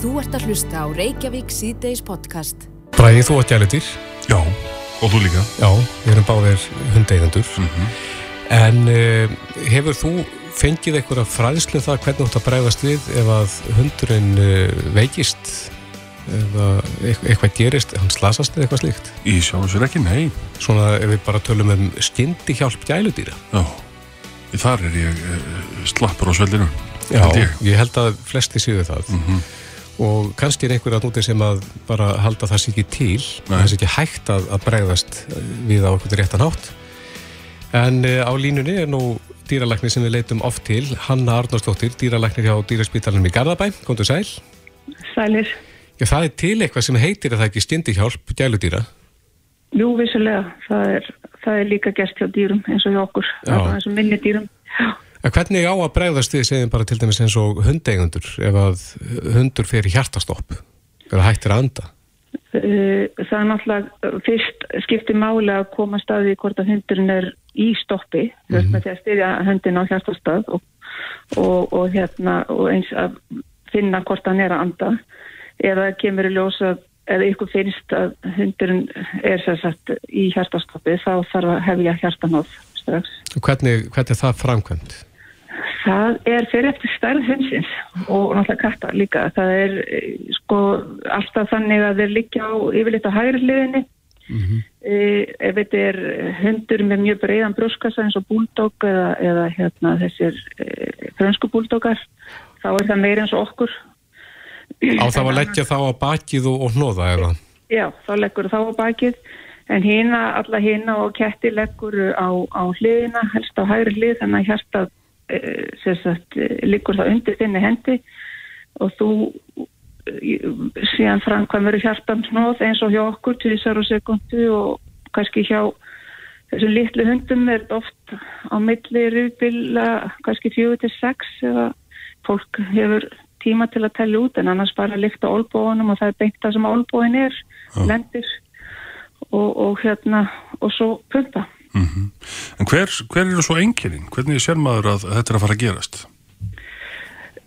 Þú ert að hlusta á Reykjavík síðdeis podcast. Bræði, þú ert gælutir. Já, og þú líka. Já, við erum báðir hundeigendur. Mhm. En uh, hefur þú fengið einhverja fræðslu um það hvernig þú ætti að bregðast við ef að hundurinn uh, veikist eða eit- eitthvað gerist, hann slasast eða eitthvað slíkt? Í sjálf sér ekki, nei. Svona ef við bara tölum um skyndi hjálp gæludýra. Já, þar er ég uh, slappur á svellinu. Já, ég. ég held að flesti séu það. Mhm. Og kannski er einhverja núti sem að bara halda það sér ekki til, það sé ekki hægt að, að bregðast við á einhvern réttan hátt. En uh, á línunni er nú dýralæknir sem við leitum oft til, Hanna Arnarsdóttir, dýralæknir hjá dýraspítalunum í Garðabæ, komdu sæl. Sælir. Já, það er til eitthvað sem heitir að það ekki stindi hjálp gæludýra. Jú, vissulega. Það er, það er líka gert hjá dýrum eins og hjá okkur. Já. Það er eins og minni dýrum. En hvernig á að bregðast við, segjum bara til dæmis eins og hundeigundur, ef að hundur fer í hjartastopp, eða hættir að anda? Uh, Það er náttúrulega fyrst skiptir máli að koma staði hvort að hundurinn er í stoppi mm -hmm. með því að styrja hundin á hjartastað og, og, og, hérna, og eins að finna hvort hann er að anda eða kemur í ljós að eða ykkur finnst að hundurinn er sér sagt í hjartastoppi þá þarf að hefja hjartanóð strax. Hvernig, hvernig er það framkvæmt? Það er fyrir eftir stærð hundsins og náttúrulega katta líka. Það er eh, sko alltaf þannig að þeir liggja á yfirleitt á hægri hliðinni. Mhm. Eh, ef þetta er hundur með mjög breiðan brjóskassa eins og búldók eða, eða hérna þessir e, frönsku búldókar, þá er það meira eins og okkur. Á það að leggja þá á bakið og, og hnóða eða? Já, þá leggur þá á bakið en hina, alla hina og ketti leggur á, á hliðina, helst á hægri hlið þannig að e, sagt, e, liggur það undir þinni hendi og þú e, síðan framkvæmur hjartansnóð eins og hjá okkur tvisar og sekundu og kannski hjá þessum litlu hundum er oft á milli rúbila kannski fjögur til sex eða fólk hefur tíma til að tellja út en annars bara líkta olbóðunum og það er beint það sem olbóðin er lendir og, og hérna og svo punta. En hver, hver eru svo einkennin? Hvernig sér maður að þetta er að fara að gerast?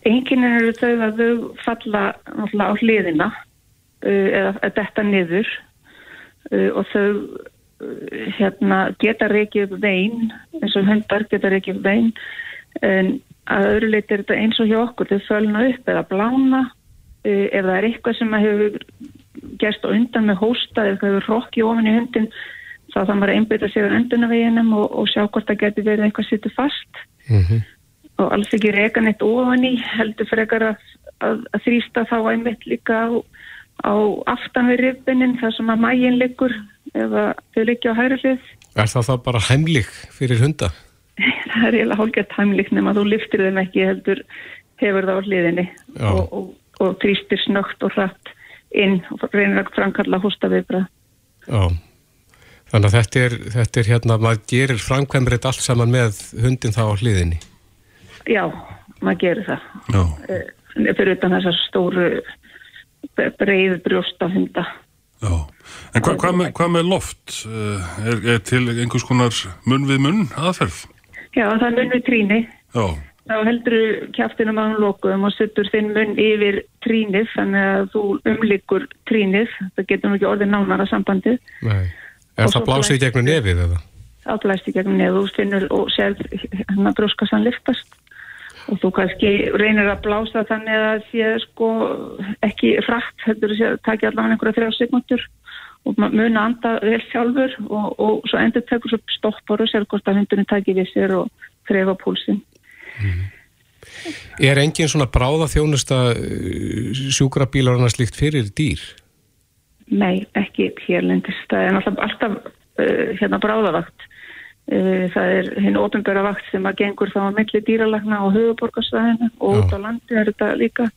Enginin eru þau að þau falla á hliðina uh, eða að detta niður uh, og þau uh, hérna, geta reykið vein eins og hundar geta reykið vein en að öðru leiti er þetta eins og hjá okkur þau fölna upp eða blána ef það er eitthvað sem hefur gerst á undan með hósta eða hefur rokki ofan í hundin þá þannig maður að einbytta sig á öndunaveginum og, og sjá hvort það geti verið eitthvað sittu fast. Mm og alls ekki reka neitt ofan í heldur frekar að, að, að þrýsta þá einmitt líka á, á aftan við ribbinin þar sem að mægin liggur eða þau liggja á hægri hlið. Er það þá bara heimlig fyrir hunda? það er eiginlega hálfgett hæmlík nema þú liftir þeim ekki heldur hefur það á hliðinni og, og, og þrýstir snögt og hratt inn og reynir að framkalla hústa viðbrað Já. Þannig að þetta er, þetta er hérna, maður gerir framkvæmrið allt saman með hundin þá á hliðinni. já, maður gerir það Já. Eh, fyrir utan þessar stóru breið brjósta hunda Já. En hva, hvað, með, hvað með loft? Eh, Er, er til einhvers konar munn við munn aðferð? já, það er munn við tríni Já. þá heldur kjaftinum á hún lokuðum og setur þinn munn yfir trínið þannig að þú umlikur trínið það getur nú ekki orðið nánara sambandi Nei. Er það blásið í gegnum nefið eða? áblæst í gegnum neðu og finnur og sér hann að brjóskassan liftast og þú kannski reynir að blása þannig að það sé sko ekki frætt heldur að að taki allavega einhverja þrjá sekundur og muna að anda vel sjálfur og, og svo endur tekur svo stoppar og sér hvort að hundurinn taki við sér og þrefa púlsinn Er engin svona bráða þjónusta sjúkrabílar og annað slíkt fyrir dýr? Nei, ekki hérlendist. Það er náttúrulega alltaf uh, hérna bráðavakt. Uh, það er hinn ópenbæra vakt sem að gengur þá að milli dýralagna á höfuborgarsvæðinu og út á landi er þetta líka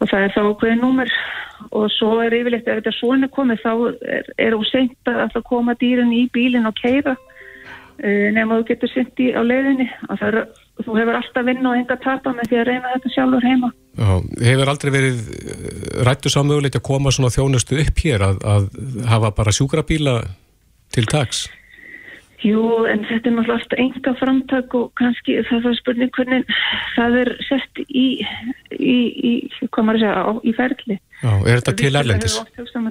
og það er þá okkur númer og svo er yfirleitt ef þetta svona komið þá er, er hún seint að ætla að koma dýrin í bílinn og keira nema þú getur sent í á leiðinni og það er, þú hefur alltaf vinn og enga tapa með því að reyna þetta sjálfur heima. Já, hefur aldrei verið rættu samögulegt að koma svona þjónustu upp hér að, að hafa bara sjúkrabíla til tags? Jú, en þetta er náttúrulega alltaf enga framtak og kannski það er spurning hvernig það er sett í, í í, hvað maður að segja, á, í ferli. Já, er þetta til erlendis? Um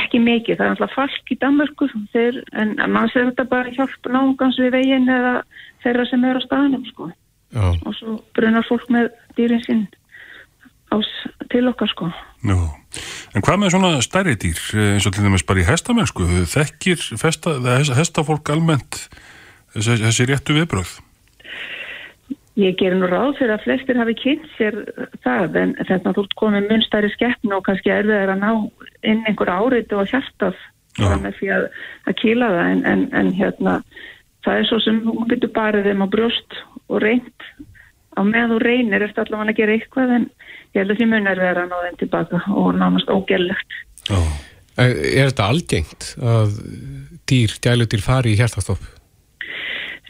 ekki mikið, það er alltaf falk í Danmarku, þeir, en mann segir þetta bara hjálp nágans við veginn eða þeirra sem er á staðinum, sko. Já. Og svo brunar fólk með dýrin sinn ás til okkar, sko. Já, en hvað með svona stærri dýr, eins og til dæmis bara í hestamennsku, þekkir festa, hestafólk almennt þessi, þessi réttu viðbröð? Ég ger nú ráð fyrir að flestir hafi kynnt sér það en þetta þú komið munstæri skeppn og kannski er það að ná inn einhver áriðt og hjartað með því að, að kýla það en, en, en hérna það er svo sem hún getur barið þeim á brjóst og reynd á með þú reynir eftir allavega að gera eitthvað en ég held að því mun er verið að ná þeim tilbaka og nánast ógellegt. Er þetta algengt að dýr, gælutir fari í hjartastopp?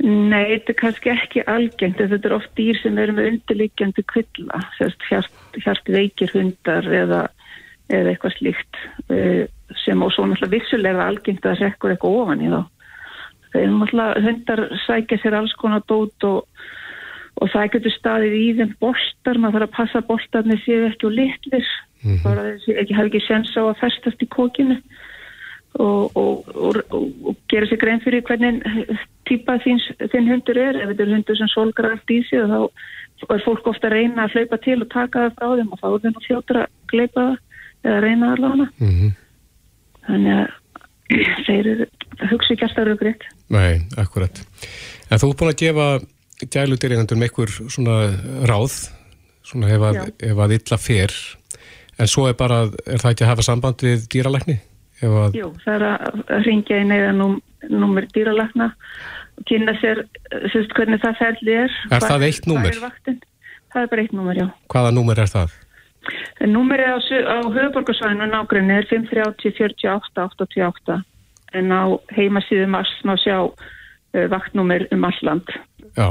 Nei, þetta er kannski ekki algengt þetta er oft dýr sem eru með undirlíkjandi kvilla, hjart, hjart veikir hundar eða, eða eitthvað slíkt eh, sem og svo náttúrulega vissulega algengt að rekkur eitthvað ofan í þá þeir náttúrulega hundar sækja sér alls konar dót og, og það getur staðið í þeim boltar, maður þarf að passa boltarnir séu ekki og litlir. Mm -hmm. bara ekki hafi ekki sens á að festast í kókinu og, og, og gera sér grein fyrir hvernig týpa þinn hundur er. Ef þetta er hundur sem solgar allt í sig þá er fólk ofta að reyna að hlaupa til og taka það frá þeim og þá er þeim að fljóta að gleipa það eða reyna lána mm -hmm. þannig að þeir hugsi ekki alltaf raugriðt Nei, akkurat. En þú er búin að gefa gælutir með einhver svona ráð svona ef að, ef að illa fer en svo er bara, er það ekki að hafa samband við dýralækni? Að... Jú, það er að ringja í neyðanúmer dýralagna og kynna sér sérst, hvernig það ferli er. Er það eitt númer? Það er bara eitt númer, já. Hvaða númer er það? Númerið á, á höfuborgarsvæðinu nákvæmni er 530 48 88 en á heimasíðu mars má sjá uh, vaktnúmer um alland. Já.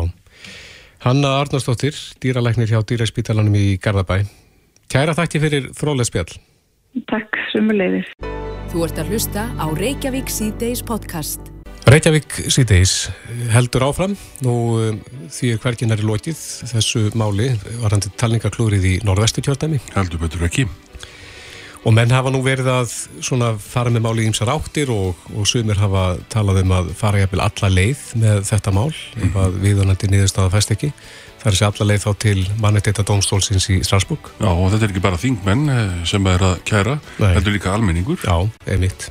Hanna Arnarsdóttir, dýralæknir hjá Dýraspítalanum í Garðabæ. Kæra þakki fyrir frólega spjall. Takk, sumulegðir. Þú ert að hlusta á Reykjavík C-Days podcast. Reykjavík C-Days heldur áfram. Nú um, því er hvergin er í lókið þessu máli varandi talningaklúrið í norðvestu kjörðami. Heldur betur ekki. Og menn hafa nú verið að fara með máli ímsar áttir og, og sumir hafa talað um að fara jæfnvel alla leið með þetta mál mm ef að viðunandi niðurstaða fæst ekki. Það er sér allarleið þá til mannetita domstólsins í Strasbourg. Já, og þetta er ekki bara þingmenn eh, sem er að kæra, þetta er líka almenningur. Já, einmitt.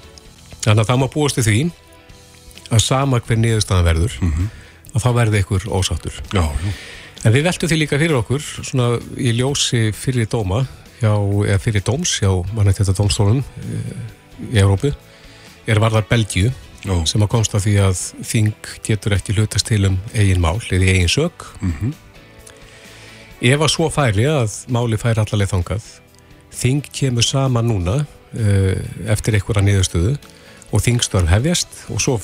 Þannig að það má búast í því að sama hver niðurstaðan verður, mm -hmm. að þá verði ykkur ósáttur. Já, já. En við veltum því líka fyrir okkur, svona í ljósi fyrir dóma, hjá, eða fyrir dóms hjá mannetita domstólun eh, í Európu, er varðar Belgíu, Ó. sem að konsta því að þing getur ekki hlutast til um eigin mál eða eigin sög. Mm -hmm. Ef að svo færi að máli færi allarleið þangað, þing kemur sama núna uh, eftir einhverja niðurstöðu og þingstörf hefjast og svo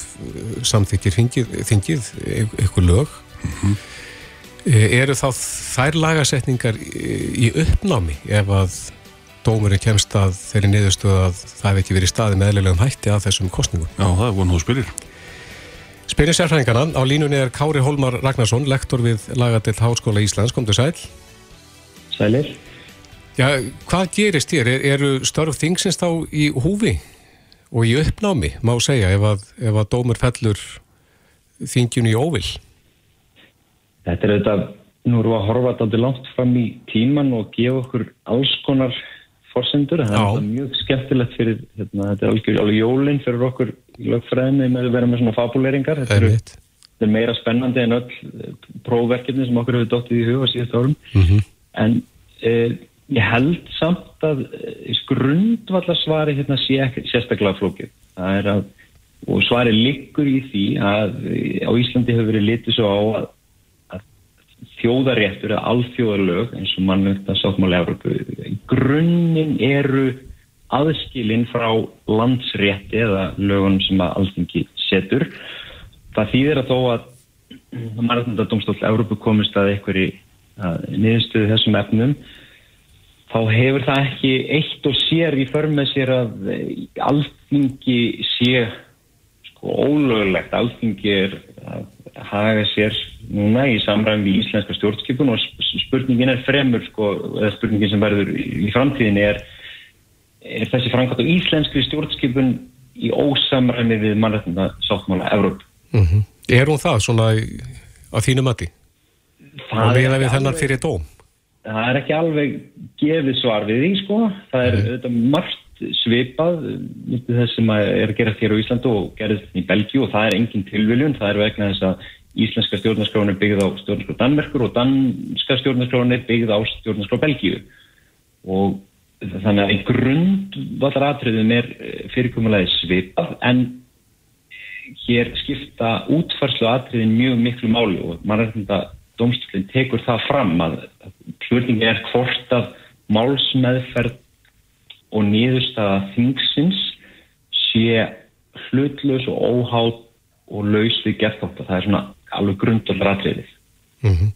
samþykir þingið, þingið einhver lög. Mm -hmm. Uh, eru þá þær lagasetningar í uppnámi ef að dómurinn kemst að þeirri niðurstöðu að það hef ekki verið staði meðlega um hætti að þessum kostningum? Já, það er vonu þú spyrir. Spyrir sérfræðingarna, á línunni er Kári Holmar Ragnarsson, lektor við Lagadill Háskóla Íslands, kom til sæl. Sælir. Já, hvað gerist þér? Er, eru störf þingsins þá í húfi og í uppnámi, má segja, ef að, ef að dómur fellur þingjun í óvill? Þetta er auðvitað, nú erum við að horfa þetta langt fram í tíman og gefa okkur alls konar forsendur. Það er mjög skemmtilegt fyrir, hérna, þetta er alveg, alveg jólinn fyrir okkur lögfræðinni með að vera með svona fabuleringar. Þetta er, þetta er meira spennandi en öll eh, prófverkefni sem okkur hefur dóttið í huga síðast árum. Mm -hmm. En eh, ég held samt að eh, grundvallarsvari hérna sé ekki sérstaklega flókið. Það er að, og svari liggur í því að eh, á Íslandi hefur verið litið svo á að þjóðaréttur eða alþjóðarlög eins og mannvögt að sáttmáli Európu grunninn eru aðskilinn frá landsrétti eða lögunum sem að alþingi setur. Það þýðir að þó að mannvöndadómstól Európu komist að einhverju niðurstöðu þessum efnum þá hefur það ekki eitt og sér í för með sér að alþingi sé sko ólögulegt alþingi er haga sér núna í samræðum við íslenska stjórnskipun og spurningin er fremur sko, eða spurningin sem verður í framtíðin er, er þessi framkvæmt á íslenskri stjórnskipun í ósamræmi við mannrættina sáttmála Evróp. Mm -hmm. Er hún það svona á þínu mati? Það er dóm? Það er ekki alveg gefið svar við því sko. Það er auðvitað margt svipað þess sem er að gera hér á Íslandu og gerðist í Belgíu og það er engin tilviljun. Það er vegna þess að íslenska stjórnarskráin er byggð á stjórnarskrá Danmerkur og danska stjórnarskráin er byggð á stjórnarskrá Belgíu og þannig að í grund vallar atriðum er eh, fyrirkomulegi svipað en hér skipta útfarslu atriðin mjög miklu máli og mannrættinda domstoflinn tekur það fram að hlutningi er hvort að málsmeðferð og nýðurstaða þingsins sé hlutlaus og óhátt og laus við gert átt að það er svona alveg grundalega atriðið. Mm -hmm.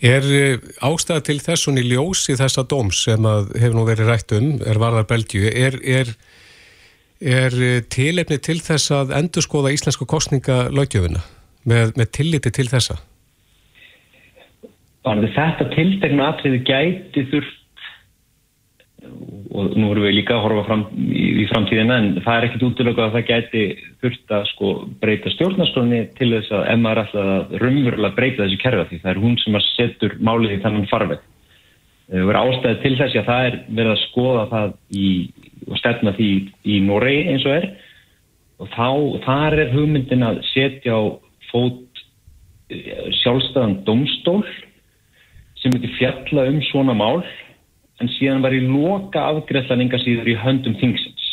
Er eh, ástæða til þessun í ljósi þessa dóms sem hefur nú verið rætt um, er varðar Belgiu, er, er, er eh, tilefni til þess að endur skoða íslensku kostningalögjöfuna með, með tilliti til þessa? Þetta tiltegna atriði gæti þurft og nú erum við líka að horfa fram í, í framtíðina en það er ekkit útlöku að það gæti þurft að sko breyta stjórnarskóni til þess að maður ætla að rumverulega breyta þessi kerfa því það er hún sem að setur málið í þannan farveg. Það verður ástæði til þess að það er verið að skoða það í, og stefna því í Noregi eins og er og þá, þar er hugmyndin að setja á fót eh, sjálfstæðan domstól sem heitir fjalla um svona mál en síðan var í loka afgreðlan enga síður í höndum þingsins.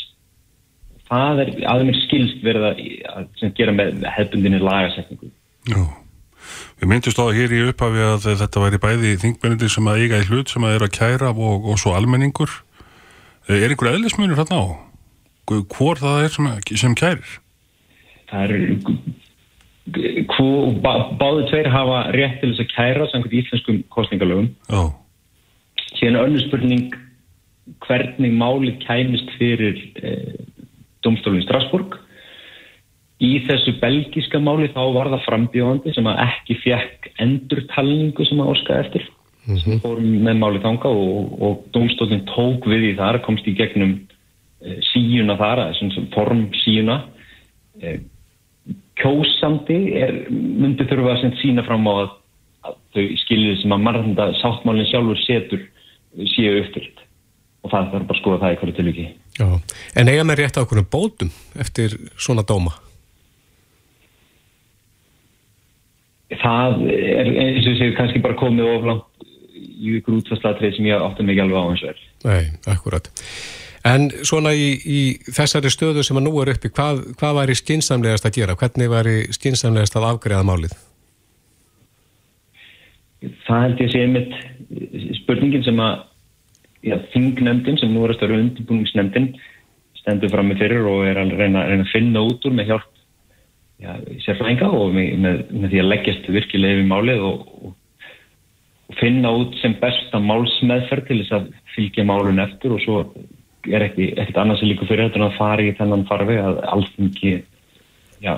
Það er aðeins skilst verið að, gera með hefbundinni lagasetningu. Já, við myndist á það hér í upphafi að þetta væri bæði þingmennir sem að eiga í hlut sem að er að kæra og, og svo almenningur. Er einhver eðlismunur hérna á? Hvor það er sem, sem kærir? Það er bá, báðu tveir hafa rétt til þess að kæra samkvæmt íslenskum kostningalögum. Já Síðan önnur spurning hvernig máli kæmist fyrir eh, domstólinn Strasbourg. Í þessu belgiska máli þá var það frambjóðandi sem ekki fekk endurtalningu sem að orska eftir. Mm -hmm. Fórum með máli þanga og, og domstólinn tók við í þar, komst í gegnum eh, síuna þar, svona form síuna. Eh, kjósandi er, myndi þurfa að sína fram á að, að þau skiljið sem að marganda sáttmálinn sjálfur setur séu uppfyllt og það þarf bara að skoða það í hverju tilviki. Já, en eiga með rétt á okkur bótum eftir svona dóma? Það er eins og séu kannski bara komið oflant í ykkur útfæstatrið sem ég átti mikið alveg á og er. Nei, akkurat. En svona í, í þessari stöðu sem að nú er uppi, hvað, hvað væri skinsamlegast að gera? Hvernig væri skinsamlegast að afgreða málið? Það held ég að sé einmitt spurningin sem að já, þingnefndin sem nú er að störu undirbúningsnefndin stendur fram með fyrir og er að reyna, reyna að finna út úr með hjálp já, sérfrænga og með, með, með því að leggjast virkilega yfir málið og, og, og finna út sem besta málsmeðferð til þess að fylgja málun eftir og svo er ekkert annars líka fyrir þetta en að fara í þennan farfi að alltingi já,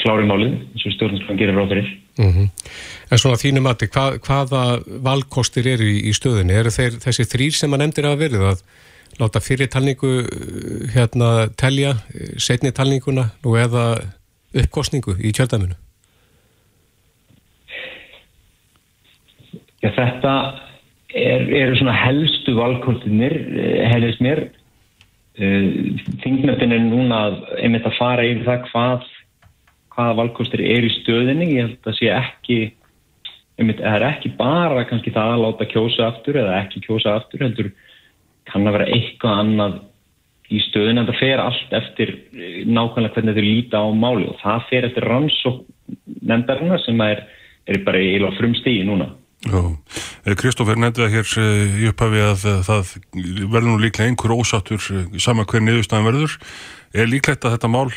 klári málið eins og stjórnarsklan gerir ráð fyrir mm -hmm. En svona þínu mati, hvað, hvaða valkostir eru í, í stöðunni? Eru þeir, þessi þrýr sem að nefndir að verið að láta fyrir talningu hérna telja, setni talninguna og eða uppkostningu í kjöldaminu? Já, þetta er, eru svona helstu valkostinir, eh, hefðist mér. Eh, Þingnöftin er núna einmitt að fara yfir það hvað hvaða valkostir er í stöðinni. Ég held að sé ekki það er ekki bara kannski það að láta kjósa aftur eða ekki kjósa aftur heldur kann að vera eitthvað annað í stöðin en það fer allt eftir eh, nákvæmlega hvernig þau líta á máli og það fer eftir rannsók nefndarina sem er, er bara í frumstígi núna. Eh, Kristófer nefndi hér eh, í upphafi að það verður nú líklega einhver ósattur sama hver niðurstaðan verður. Er líklegt að þetta mál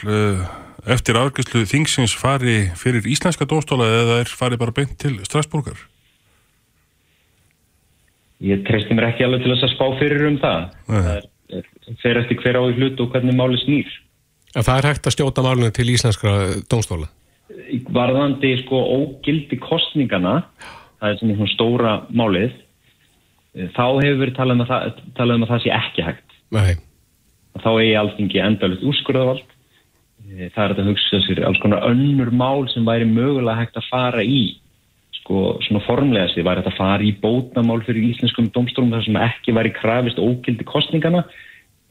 eftir afgjastlu þingsins fari fyrir íslenska dóstóla eða er fari bara beint til Strasburgar? Ég treysti mér ekki alveg til þess að spá fyrir um það. Nei. Það er, er, fer eftir hver á í hlut og hvernig máli snýr. En það er hægt að stjóta málunum til íslenskra dóstóla? varðandi sko ógildi kostningana, það er svona stóra málið, þá hefur verið talað um að það, talað um að það sé ekki hægt. Nei. Þá eigi alþingi endalut úrskurðavald. Það er að hugsa sér alls konar önnur mál sem væri mögulega hægt að fara í sko svona formlega sér væri að fara í bótnamál fyrir íslenskum domstólum þar sem ekki væri krafist ógildi kostningana.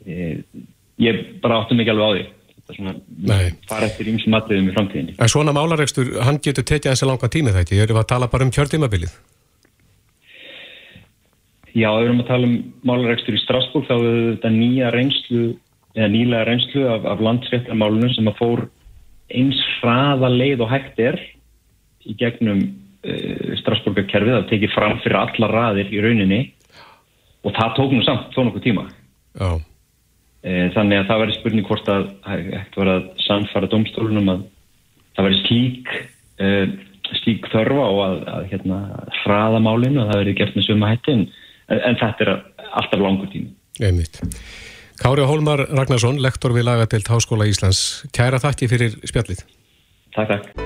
Ég bara áttum ekki alveg á því fara eftir ímsum matriðum í framtíðinni. En svona málaregstur, hann getur tekið þessi langa tími þetta, ég er að tala bara um kjörtímabilið. Já, ef við erum að tala um málaregstur í Strasbourg þá er þetta nýja reynslu eða nýlega reynslu af, af landsréttarmálunum sem að fór eins hraða leið og hægt er í gegnum uh, Strasbourgarkerfið að tekið fram fyrir alla raðir í rauninni og það tók nú samt þó nokkuð tíma. Já. Eh, þannig að það verður spurning hvort að hægt var að samfara domstólunum að það verður slík uh, slík þörfa og að, að hérna, hraða málinu og það verður gert með suma hætti en, en þetta er alltaf langur tími. Einmitt. Kári Hólmar Ragnarsson, lektor við lagadelt Háskóla Íslands. Kæra þakki fyrir spjallið. Takk, takk.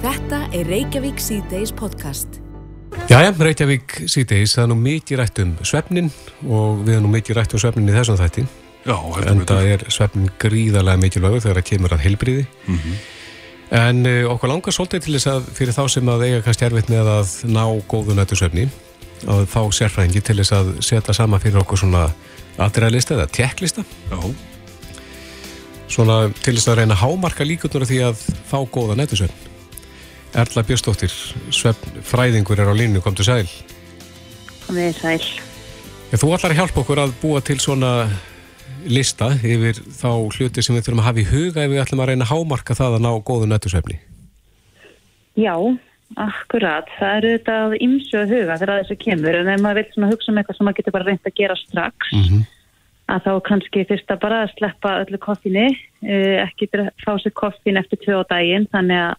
Þetta er Reykjavík C-Days podcast. Jæja, Reykjavík C-Days, það er nú mikið rætt um svefnin og við erum nú mikið rætt um svefnin í þessum þætti. Já, en það er svefnin gríðarlega mikilvægur þegar það kemur að heilbriði mm -hmm. en uh, okkur langar svolítið til þess að fyrir þá sem að eiga kannski erfitt með að ná góðu nættu svefni að fá sérfræðingi til þess að setja sama fyrir okkur svona aðræðlista eða tjekklista Já. svona til þess að reyna hámarka líkunar því að fá góða nættu svefn Erla Björnsdóttir svefnfræðingur er á línu, kom til sæl Komið sæl Ég, Þú ætlar að hjálpa okkur að búa til svona lista yfir þá hluti sem við þurfum að hafa í huga ef við ætlum að reyna hámarka það að ná góðu nættusvefni? Já, akkurat. Það eru þetta að ymsu að huga þegar þessu kemur en ef maður vil svona hugsa um eitthvað sem maður getur bara reynd að gera strax Mm -hmm. að þá kannski fyrst að bara sleppa öllu koffinni, ekki fá sér koffin eftir tvö á daginn þannig að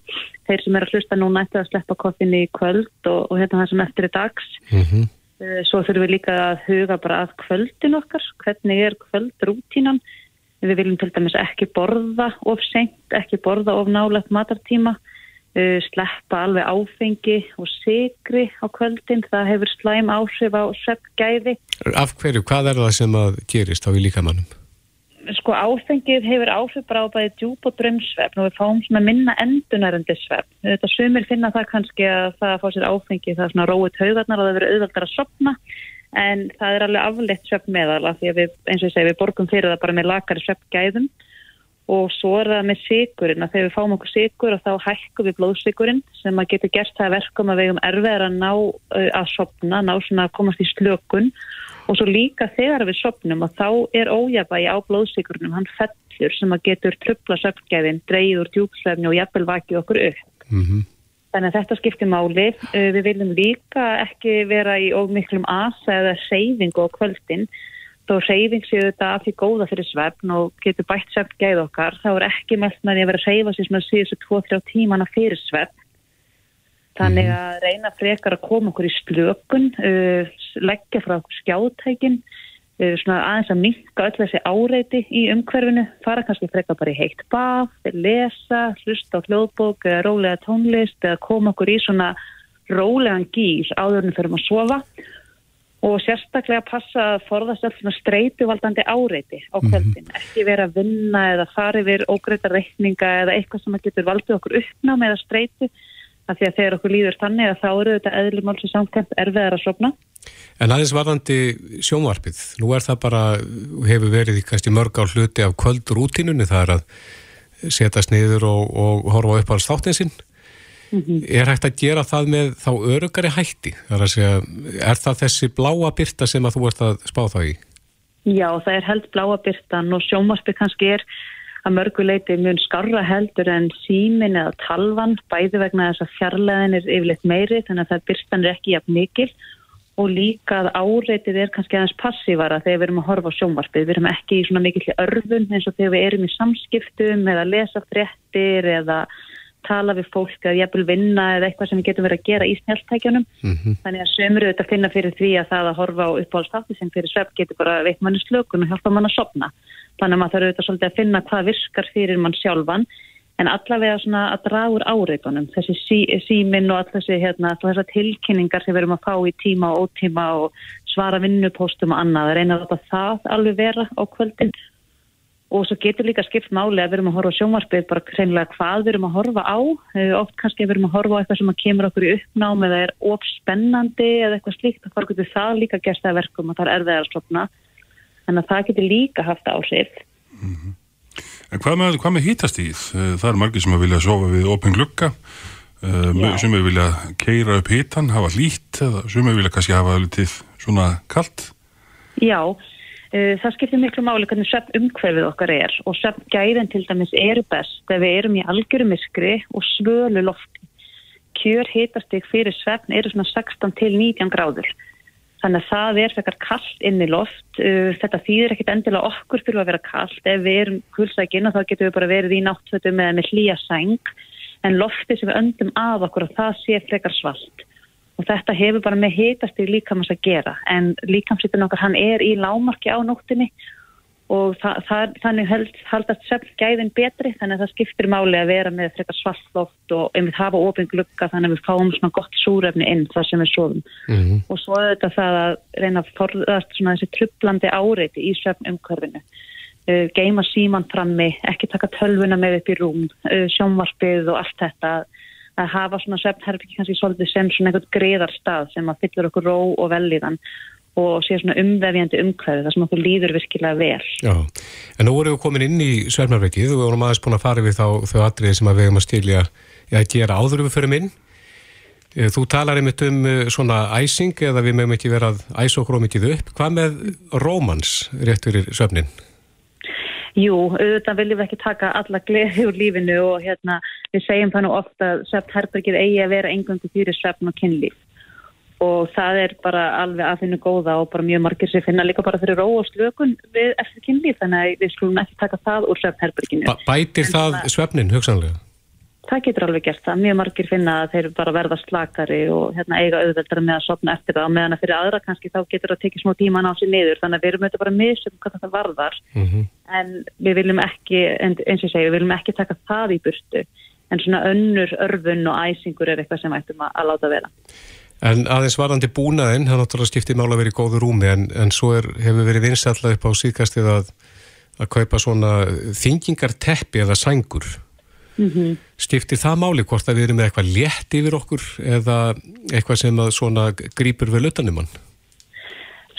þeir sem eru að hlusta núna eftir að sleppa koffinni í kvöld og, og hérna það sem eftir er dags Mm -hmm. Svo þurfum við líka að huga bara að kvöldin okkar, hvernig er kvöldrútínan. Við viljum til dæmis ekki borða of senkt, ekki borða of nálagt matartíma, sleppa alveg áfengi og sigri á kvöldin. Það hefur slæm áhrif á sveppgæði. Af hverju, hvað er það sem að gerist á í líkamannum? Sko áfengið hefur áhrif bara á bæði djúb og drömsvefn og við fáum svona minna endunærandi svefn. Þetta sumir finna það kannski að það að fá sér áfengið, það er svona róið taugarnar og það verður auðvaldar að sopna en það er alveg afleitt svefn meðal af því að við, eins og ég segi, við borgum fyrir það bara með lakari svefngæðum og svo er það með sigurinn að þegar við fáum okkur sigur og þá hækkum við blóðsigurinn sem að getur gert það verkum að við um erfiðar að ná að sopna, ná svona að komast í slökun og svo líka þegar við sopnum og þá er ójabægi á blóðsigurnum, hann fellur sem að getur tröfla söfngæðin, dreyður djúpsvefni og jafnvel vakið okkur upp. Mm -hmm. Þannig að þetta skiptir máli. Við viljum líka ekki vera í ómiklum asa eða reyfingu á kvöldin. Þó reyfing séu þetta af því góða fyrir svefn og getur bætt svefngæð okkar. Það er ekki mest með því að vera að reyfa sér sem að síðustu 2-3 tímana fyrir svefn. Þannig að reyna frekar að koma okkur í slökun, uh, leggja frá skjátækin, uh, svona aðeins að minka öll þessi áreiti í umhverfinu, fara kannski frekar bara í heitt baf, lesa, hlusta á hljóðbók eða rólega tónlist eða koma okkur í svona rólegan gýr áðurinn fyrir að sofa og sérstaklega passa að forðast öll svona streituvaldandi áreiti á kvöldin, ekki vera að vinna eða fara yfir ógreita reikninga eða eitthvað sem getur valdið okkur uppná með að streitu af því að þegar okkur líður þannig að þá eru þetta eðlumál sem samkvæmt erfiðar að sopna. En aðeins varðandi sjónvarpið, nú er það bara, hefur verið í kannski mörg á hluti af kvöldrútinunni, það er að setjast niður og, og horfa upp á státinsinn. Mm -hmm. Er hægt að gera það með þá örugari hætti? Það er segja, er það þessi bláa byrta sem að þú ert að spá þá í? Já, það er held bláa byrtan og sjónvarpið kannski er að mörguleiti mun skarra heldur en símin eða talvan bæði vegna þess að fjarlæðin er yfirleitt meiri þannig að það byrstan er ekki jafn mikil og líka að áreitið er kannski aðeins passívara þegar við erum að horfa á sjónvarpið. Við erum ekki í svona mikill örfun eins og þegar við erum í samskiptum eða lesa fréttir eða tala við fólk eða jæfnvel vinna eða eitthvað sem við getum verið að gera í snjáltækjunum. Mm -hmm. Þannig að sömur auðvitað finna fyrir því að það að horfa á uppáhaldstafni sem fyrir svepp getur bara veitt manni slökun og hjálpa mann að sopna. Þannig að maður þarf auðvitað svolítið að finna hvað virkar fyrir mann sjálfan. en allavega svona að draga úr áreitunum þessi sí, símin og all þessi hérna, þessar tilkynningar sem við erum að fá í tíma og ótíma og svara vinnupóstum og annað, reyna að láta það alveg vera á kvöldin og svo getur líka skipt máli að við erum að horfa á sjónvarpið bara hreinlega hvað við erum að horfa á oft kannski við erum að horfa á eitthvað sem að kemur okkur í uppnám eða er ofspennandi eða eitthvað slíkt og hvað getur það líka gerst að verkum og það er erfiðar að slopna en að það getur líka haft áhrif mm -hmm. En hvað með, hvað með hýtastíð? Eh, það er margir sem að vilja sofa við opin glukka, eh, sem að vilja keira upp hýtan, hafa lít, sem að vilja kannski hafa litið svona kallt? Já, það skiptir miklu máli hvernig söfn umhverfið okkar er og söfn gæðin til dæmis eru best ef við erum í algjörumiskri og svölu lofti. Kjör hýtastíð fyrir söfn eru svona 16 til 19 gráður. Þannig að það er fekkar kallt inn í loft. Uh, þetta þýðir ekkit endilega okkur fyrir að vera kallt. Ef við erum kulsækina þá getum við bara verið í náttfötum eða með hlýja sæng. En lofti sem við öndum af okkur og það sé frekar svalt. Og þetta hefur bara með hitast í líkamans að gera. En líkamsýttin okkar hann er í lámarki á nóttinni og það, það, þannig held, haldast söfngæðin betri þannig að það skiptir máli að vera með frekar svallloft og einmitt hafa ofin glukka þannig að við fáum svona gott súrefni inn það sem við sofum mm -hmm. og svo þetta það að reyna að forðast svona þessi trublandi áreiti í söfnumkörfinu uh, geima síman frammi, ekki taka tölvuna með upp í rúm, uh, sjónvarpið og allt þetta að hafa svona söfnherfi kannski svolítið sem svona einhvern greiðar stað sem að fyllur okkur ró og velíðan og sé svona umvefjandi umhverfi þar sem okkur líður virkilega vel. Já, en nú erum við komin inn í Svernarveikið og við vorum aðeins búin að fara við þá þau atriði sem að við hefum að stilja að gera áður við fyrir minn. Eh, þú talar einmitt um eh, svona æsing eða við meðum ekki vera að æsa okkur á mikið upp. Hvað með rómans rétt fyrir söfnin? Jú, auðvitað viljum við ekki taka alla gleði úr lífinu og hérna við segjum það nú ofta að söfn herbergið eigi að vera engangu fyrir söfn og kynlíf og það er bara alveg að finna góða og bara mjög margir sem finna líka bara fyrir ró og slökun við eftir kynlíf þannig að við skulum ekki taka það úr svefnherberginu. Ba bætir en það svefnin hugsanlega? Það getur alveg gert það. Mjög margir finna að þeir bara verða slakari og hérna, eiga auðveldara með að sopna eftir það og meðan að fyrir aðra kannski þá getur það að tekið smá tíman á sig niður þannig að við erum auðvitað bara misum hvað þetta varðar mm -hmm. en við viljum ekki, eins og ég segi, við viljum ekki taka það í burtu en svona önnur örfun og æsingur er eitthvað sem ættum að, að láta vera. En aðeins varandi búnaðinn, það náttúrulega skiptir mála að vera í góðu rúmi en, en svo er, hefur verið vinsalla upp á síðkastið að, að kaupa svona þingingarteppi eða sængur. Mm -hmm. Skiptir það máli hvort að við erum með eitthvað létt yfir okkur eða eitthvað sem að svona grýpur við lötanum hann?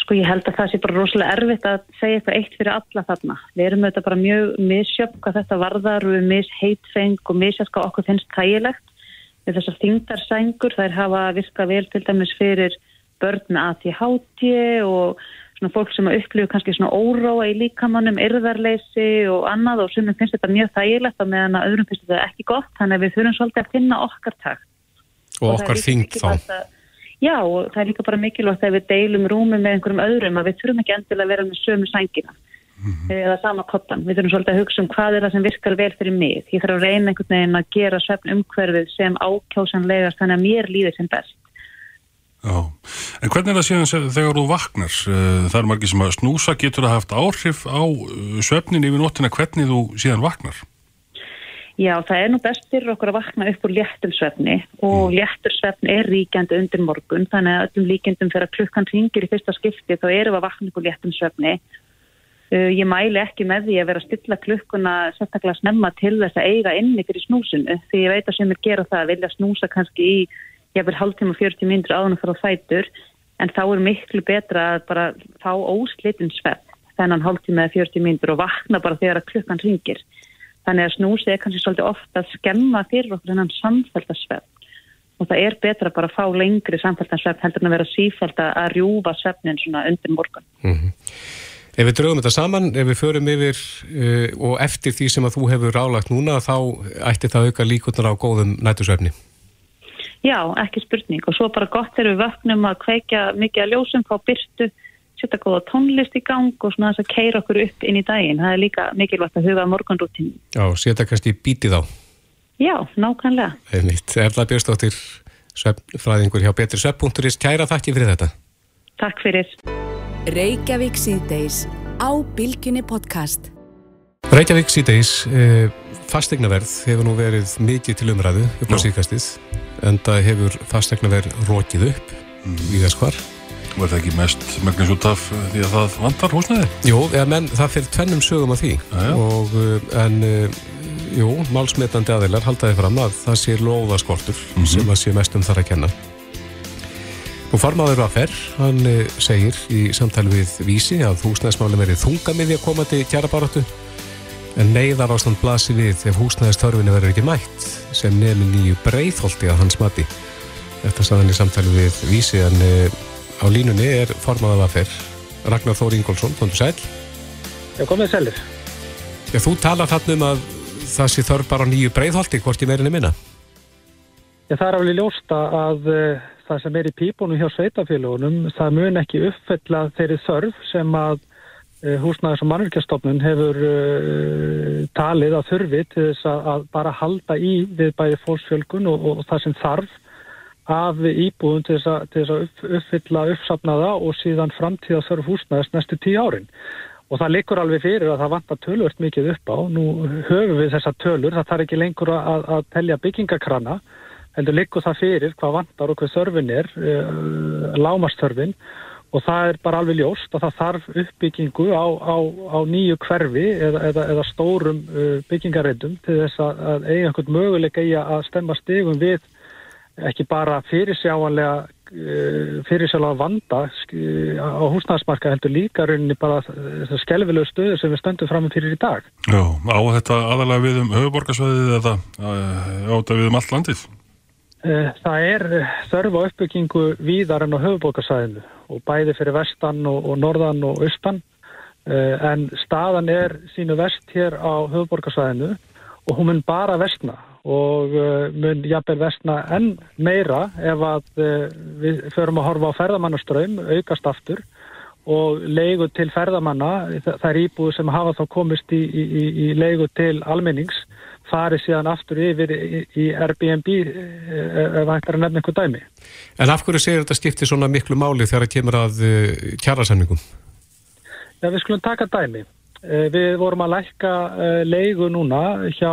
Sko ég held að það sé bara rosalega erfitt að segja eitthvað eitt fyrir alla þarna. Við erum auðvitað bara mjög misjöfn hvað þetta varðar við misheitfeng og misjöfn hvað okkur finnst tægilegt við þessar þingdarsængur, þær hafa virkað vel til dæmis fyrir börn með ATHT og svona fólk sem að upplifu kannski svona óróa í líkamannum, yrðarleysi og annað og sem finnst þetta mjög þægilegt og meðan að öðrum finnst þetta ekki gott þannig að við þurfum svolítið að finna okkar takt og, og okkar þingt þá að, Já og það er líka bara mikilvægt að við deilum rúmi með einhverjum öðrum að við þurfum ekki endilega að vera með sömu sængina mm -hmm. eða sama kottan. Við þurfum svolítið að hugsa um hvað er það sem virkar vel fyrir mig. Ég þarf að reyna einhvern veginn að gera Já, en hvernig er það síðan þegar þú vaknar? Eh, það er margir sem að snúsa, getur það haft áhrif á eh, svefnin yfir nóttina hvernig þú síðan vaknar? Já, það er nú best fyrir okkur að vakna upp úr léttum svefni og mm. léttur svefn er ríkjandi undir morgun þannig að öllum líkjandum fyrir að klukkan ringir í fyrsta skipti þá erum við að vakna upp úr léttum svefni Uh, ég mæli ekki með því að vera að stilla klukkuna sérstaklega snemma til þess að eiga inni fyrir snúsinu því ég veit að sem er gera það að vilja snúsa kannski í ég vil hálftíma 40 minnir áðan fyrir fætur en þá er miklu betra að bara fá óslitinn svepp þennan hálftíma eða 40 minnir og vakna bara þegar að klukkan ringir. Þannig að snúsi er kannski svolítið ofta að skemma fyrir okkur þennan samféltasvepp og það er betra bara að fá lengri samféltasvepp heldur en að vera sífælt að rjúfa sveppnin svona undir morgun. Mm -hmm. Ef við draugum þetta saman, ef við förum yfir uh, og eftir því sem að þú hefur rálagt núna, þá ætti það auka líkunar á góðum nætusöfni. Já, ekki spurning og svo bara gott er við vöknum að kveikja mikið að ljósum, fá byrtu, setja góða tónlist í gang og svona þess að keira okkur upp inn í daginn. Það er líka mikilvægt að huga morgunrútinu. Já, setja kannski bítið á. Já, nákvæmlega. Það er nýtt. Erla Björnstóttir, fræðingur hjá Betrisvepp.is. Kæra þakki fyrir þetta. Takk fyrir. Reykjavík síðdeis á Bilginni podcast. Reykjavík síðdeis, eh, fastegnaverð hefur nú verið mikið til umræðu upp á síðkastið en það hefur fastegnaverð rókið upp mm. í þess hvar. Var það ekki mest megnis út af eh, því að það vantar húsnæði? Jú, ja, menn það fyrir tvennum sögum af því og, eh, en jú, málsmetandi aðeinar haldaði fram að það sé loðaskortur mm -hmm. sem að sé mest um þar að kenna. Og farmáður Raffer, hann segir í samtali við Vísi að húsnæðismálum er þungamiði að koma til kjærabarötu en neyðar ástand blasi við ef húsnæðistörfinu verður ekki mætt sem nefnir nýju breyðholti að hans mati. Þetta saðan í samtali við Vísi en e, á línunni er formaða Raffer, Ragnar Þóri Ingólfsson, tóndu sæl. Já, komið sælir. Já, þú talar þarna um að það sé þörf bara nýju breyðholti, hvort ég meirinni minna? Já, það er alveg ljósta að uh, það sem er í pípunum hjá sveitafélagunum, það mun ekki uppfella þeirri þörf sem að Eh, húsnæðis og mannverkjastofnun hefur uh, talið að þurfi til þess að, bara halda í við bæði fólksfjölgun og, og, það sem þarf af íbúðum til þess að, til þess að upp, uppfylla uppsafnaða og síðan framtíða þörf húsnæðis næstu tíu árin. Og það likur alveg fyrir að það vantar tölvört mikið upp á. Nú höfum við þessa tölur, það þarf ekki lengur að, að telja byggingakrana, heldur likur það fyrir hvað vantar og hvað þörfin er, uh, lámastörfin og það er bara alveg ljóst að það þarf uppbyggingu á, á, á nýju hverfi eða, eða, eða stórum uh, byggingarreitum til þess að, eiga einhvern möguleik eiga að stemma stegum við ekki bara fyrirsjáanlega uh, fyrirsjáanlega vanda uh, á húsnæðsmarka heldur líka rauninni bara þessar skelvilegu stöður sem við stöndum fram með fyrir í dag. Já, á þetta aðalega við um höfuborgarsvæðið eða áta við um allt landið? Uh, það er þörf á uppbyggingu víðar en á höfuborgarsvæðinu og bæði fyrir vestan og, og norðan og austan. Uh, en staðan er sínu vest hér á höfuborgarsvæðinu og hún mun bara vestna og mun jafnvel vestna enn meira ef að við förum að horfa á ferðamannaströym aukast aftur og leigu til ferðamanna, það er íbúið sem hafa þá komist í, í, í leigu til almennings farið síðan aftur yfir í, í Airbnb eh, ef það ætlar að nefna einhver dæmi. En af hverju segir þetta skipti svona miklu máli þegar það kemur að uh, kjærasemningum? Já, við skulum taka dæmi. Við vorum að lækka leigu núna hjá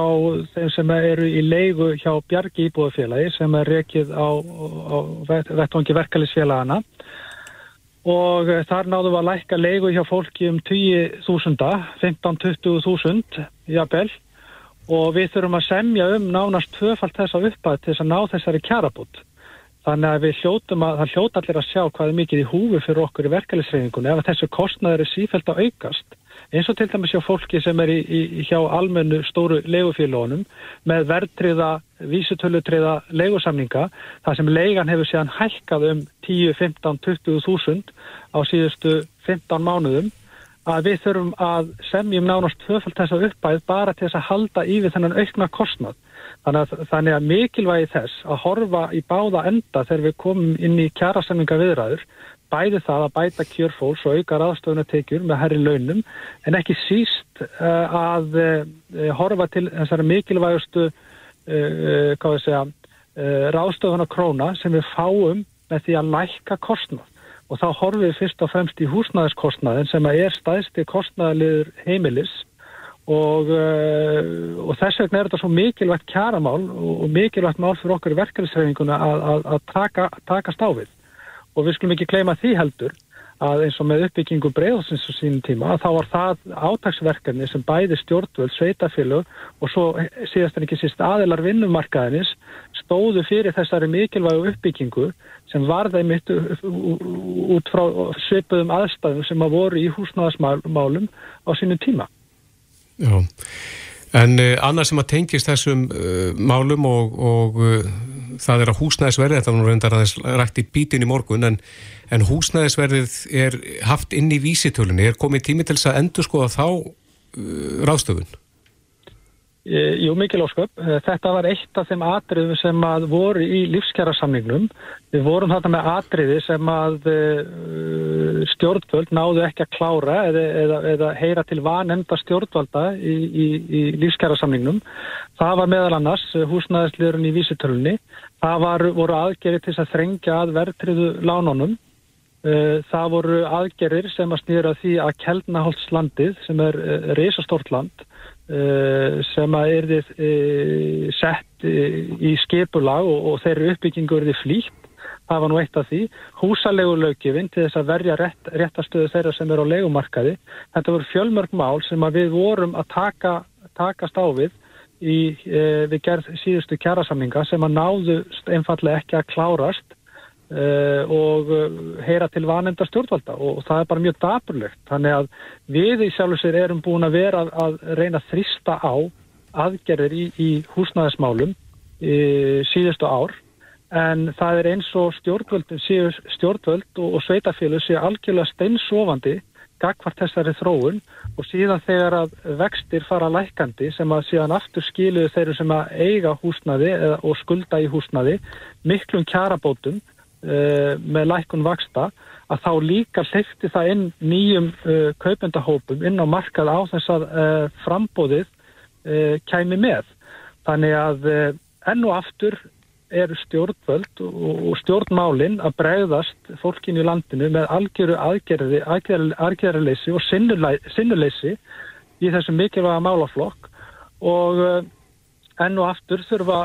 þeim sem eru í leigu hjá Bjargi Íbúðafélagi sem er rekið á, á vettvangi verkefælisfélagana og þar náðum við að lækka leigu hjá fólki um 10.000, 15-20.000 jafnvel og við þurfum að semja um nánast tvöfalt þessa uppæð til þess að ná þessari kjarabút. Þannig að við hljótum að, það hljóta allir að sjá hvað er mikið í húfi fyrir okkur í verkefælisreiningunni ef þessu kostnaður er sífælt að aukast. Eins og til dæmis hjá fólki sem er í, í, hjá almennu stóru legufélónum með verðtriða, vísutölutriða legusamninga, það sem legan hefur séðan hælkað um 10, 15, 20 þúsund á síðustu 15 mánuðum að við þurfum að semjum nánast tvöfald þess að uppæð bara til þess að halda í við þennan aukna kostnad. Þannig að, þannig að mikilvægi þess að horfa í báða enda þegar við komum inn í kjærasemminga viðræður, bæði það að bæta kjörfólks og auka raðstöðunatekjur með herri launum, en ekki síst uh, að uh, horfa til þessari mikilvægustu uh, ráðstöðuna króna sem við fáum með því að lækka kostnad og þá horfum við fyrst og fremst í húsnæðiskostnaðin sem er staðsti kostnæðaliður heimilis. Og, uh, og þess vegna er þetta svo mikilvægt kjaramál og mikilvægt mál fyrir okkur verkefnisreifinguna að, að, að taka, taka stáfið og við skulum ekki kleima því heldur að eins og með uppbyggingu bregðsins á sínum tíma að þá var það átagsverkefni sem bæði stjórnvöld, sveitafélög og svo síðast en ekki síst aðilar vinnumarkaðinis stóðu fyrir þessari mikilvægu uppbyggingu sem varði mitt út frá svipuðum aðstæðum sem að voru í húsnáðasmálum á sínum tíma. Já, en uh, annað sem að tengist þessum uh, málum og, og uh, það er að húsnæðisverði, þetta var nú reyndar aðeins rætt í bítin í morgun, en, en húsnæðisverðið er haft inn í vísitölunni, er komið tími til þess að endur skoða þá ráðstöfun? E, jú, mikil ósköp. E, þetta var eitt af þeim atriðum sem að voru í lífskjara samningnum. Við vorum þarna með atriði sem að e, stjórnvöld náðu ekki að klára eða, eða, eða heyra til vanemnda stjórnvalda í, í, í lífskjara samningnum. Það var meðal annars húsnæðisliðurinn í vísitölunni. Það var, voru aðgerið til að þrengja að verðtriðu lánunum Það voru aðgerir sem að snýra því að Keldnaholtslandið sem er reysastort land sem að er þið sett í skipulag og, þeirri uppbyggingu er þið flýtt. Það var nú eitt af því, húsalegu lögjöfinn til þess að verja rétt, réttastöðu þeirra sem eru á legumarkaði. Þetta voru fjölmörg mál sem við vorum að taka, takast á við í, við gerð síðustu kjærasamninga sem að náðu einfallega ekki að klárast og e, heyra til vanenda stjórnvalda. Og það er bara mjög daburlegt. Þannig að við í sjálf og sér erum búin að vera að, reyna að þrista á aðgerðir í, í húsnæðismálum e, síðustu ár. En það er eins og stjórnvöld, stjórnvöld og, og sveitafélug séu algjörlega steinsofandi gagvart þessari þróun. Og síðan þegar að vextir fara lækandi sem að síðan aftur skiluðu þeirru sem að eiga húsnaði og skulda í húsnaði miklum kjarabótum uh, með lækun vaksta að þá líka hleyfti það inn nýjum uh, kaupendahópum inn á markað á þess að uh, frambóðið kæmi með. Þannig að enn og aftur eru stjórnvöld og stjórnmálinn að bregðast fólkin í landinu með algjöru aðgerði, aðgerðarleysi og sinnuleysi í þessum mikilvæga málaflokk og eh, enn og aftur þurfa,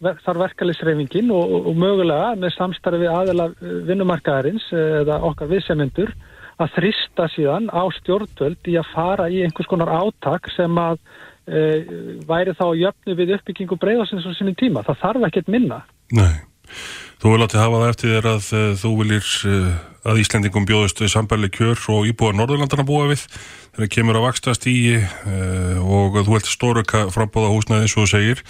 þarf verkefliðsreifingin og, og mögulega með samstarfi aðela vinnumarkaðarins eða okkar viðsemyndur að þrista síðan á stjórnvöld í að fara í einhvers konar átak sem að uh, væri þá jöfnu við uppbyggingu breyðarsins á sinni tíma. Það þarf ekkert minna. Nei, þú vil átti hafa það eftir þér að uh, þú viljir uh, að Íslendingum bjóðust sambærli kjör og íbúar Norðurlandana búa við þegar kemur að vaksta stígi og þú heldur stóruka frambóða húsnaði eins og þú segir.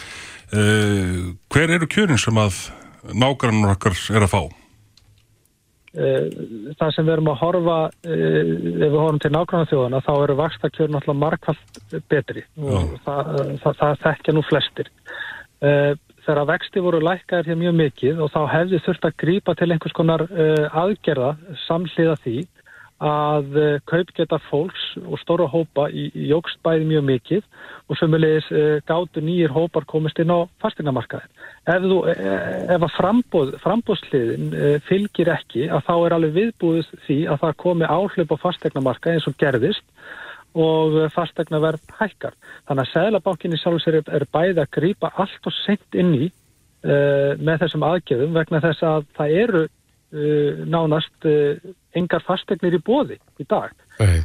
Hver eru kjörin sem að nágrannur okkar er að fá? Eh, það sem við erum að horfa eh, ef við horfum til nákvæmlega þjóðana þá eru vakstakjörn alltaf markvallt betri og það, það, það þekkja nú flestir eh, þegar vexti voru lækkaðir hér mjög mikið og þá hefði þurft að grípa til einhvers konar aðgerða samhliða því að uh, kaupgeta fólks og stóra hópa í, í jógstbæði mjög mikið og sömulegis uh, gátu nýjir hópar komist inn á fastegnamarkaðin. Ef, þú, uh, ef að frambóð, frambóðsliðin fylgir ekki að þá er alveg viðbúðið því að það komi áhlaup á fastegnamarkað eins og gerðist og fastegnaverð hækkar. Þannig að Sæðlabákinni sjálfs er, er bæði að grýpa allt og sent inn í með þessum aðgjöfum vegna þess að það eru uh, nánast uh, engar fastegnir í bóði í dag. Uh,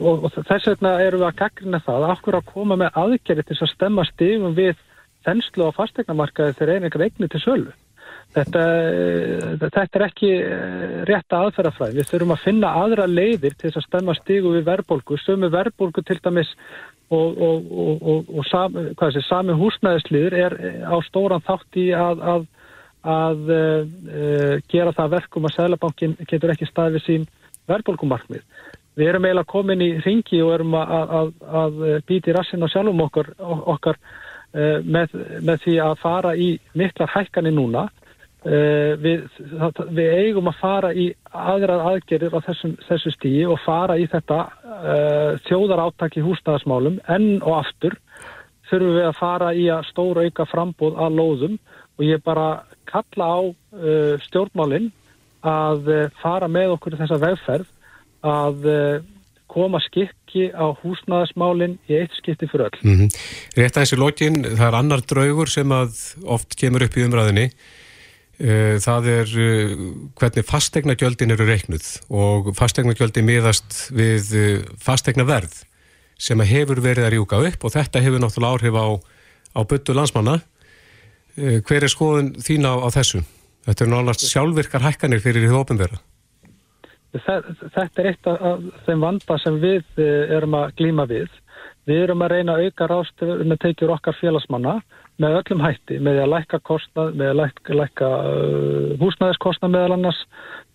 og, og þess vegna eru við að gaggrina það. Af hverju að koma með aðgerri til að stemma stigum við þenslu á fastegnamarkaði þegar er einhver eigni til sölu Þetta, þetta er ekki rétt aðferðafræð. Við þurfum að finna aðra leiðir til að stemma stígu við verðbólgu, sömu verðbólgu til dæmis og, og, og, og sami, sami húsnæðisliður er á stóran þátt í að, að að uh, gera það verkum að Sælabankin getur ekki staðið sín verðbólkumarkmið. Við erum eiginlega komin í ringi og erum að, að, býti rassin á sjálfum okkar, okkar uh, með, með því að fara í miklar hækkanir núna. Uh, við, við eigum að fara í aðrað aðgerir á þessum, þessu stíi og fara í þetta þjóðar átaki húsnæðasmálum enn og aftur þurfum við að fara í að stóra auka frambóð að lóðum og ég bara kalla á uh, stjórnmálinn að uh, fara með okkur þessa vegferð að uh, koma skikki á húsnaðasmálinn í eitt skipti fyrir öll. Mm -hmm. Rétt aðeins í lokin, það er annar draugur sem að oft kemur upp í umræðinni. Uh, það er uh, hvernig fastegnagjöldin eru reiknuð og fastegnagjöldin miðast við uh, fastegnaverð sem hefur verið að rjúka upp og þetta hefur náttúrulega áhrif á, á byttu landsmanna Eh, hver er skoðun þín á, á þessu? Þetta er náttúrulega sjálfvirkar hækkanir fyrir því ofinverða. Þetta er eitt af þeim vanda sem við eh, erum að glíma við. Við erum að reyna að auka rástu með teikjur okkar félagsmanna með öllum hætti, með að lækka kostnað, með að lækka, lækka uh, húsnæðiskostnað meðal annars,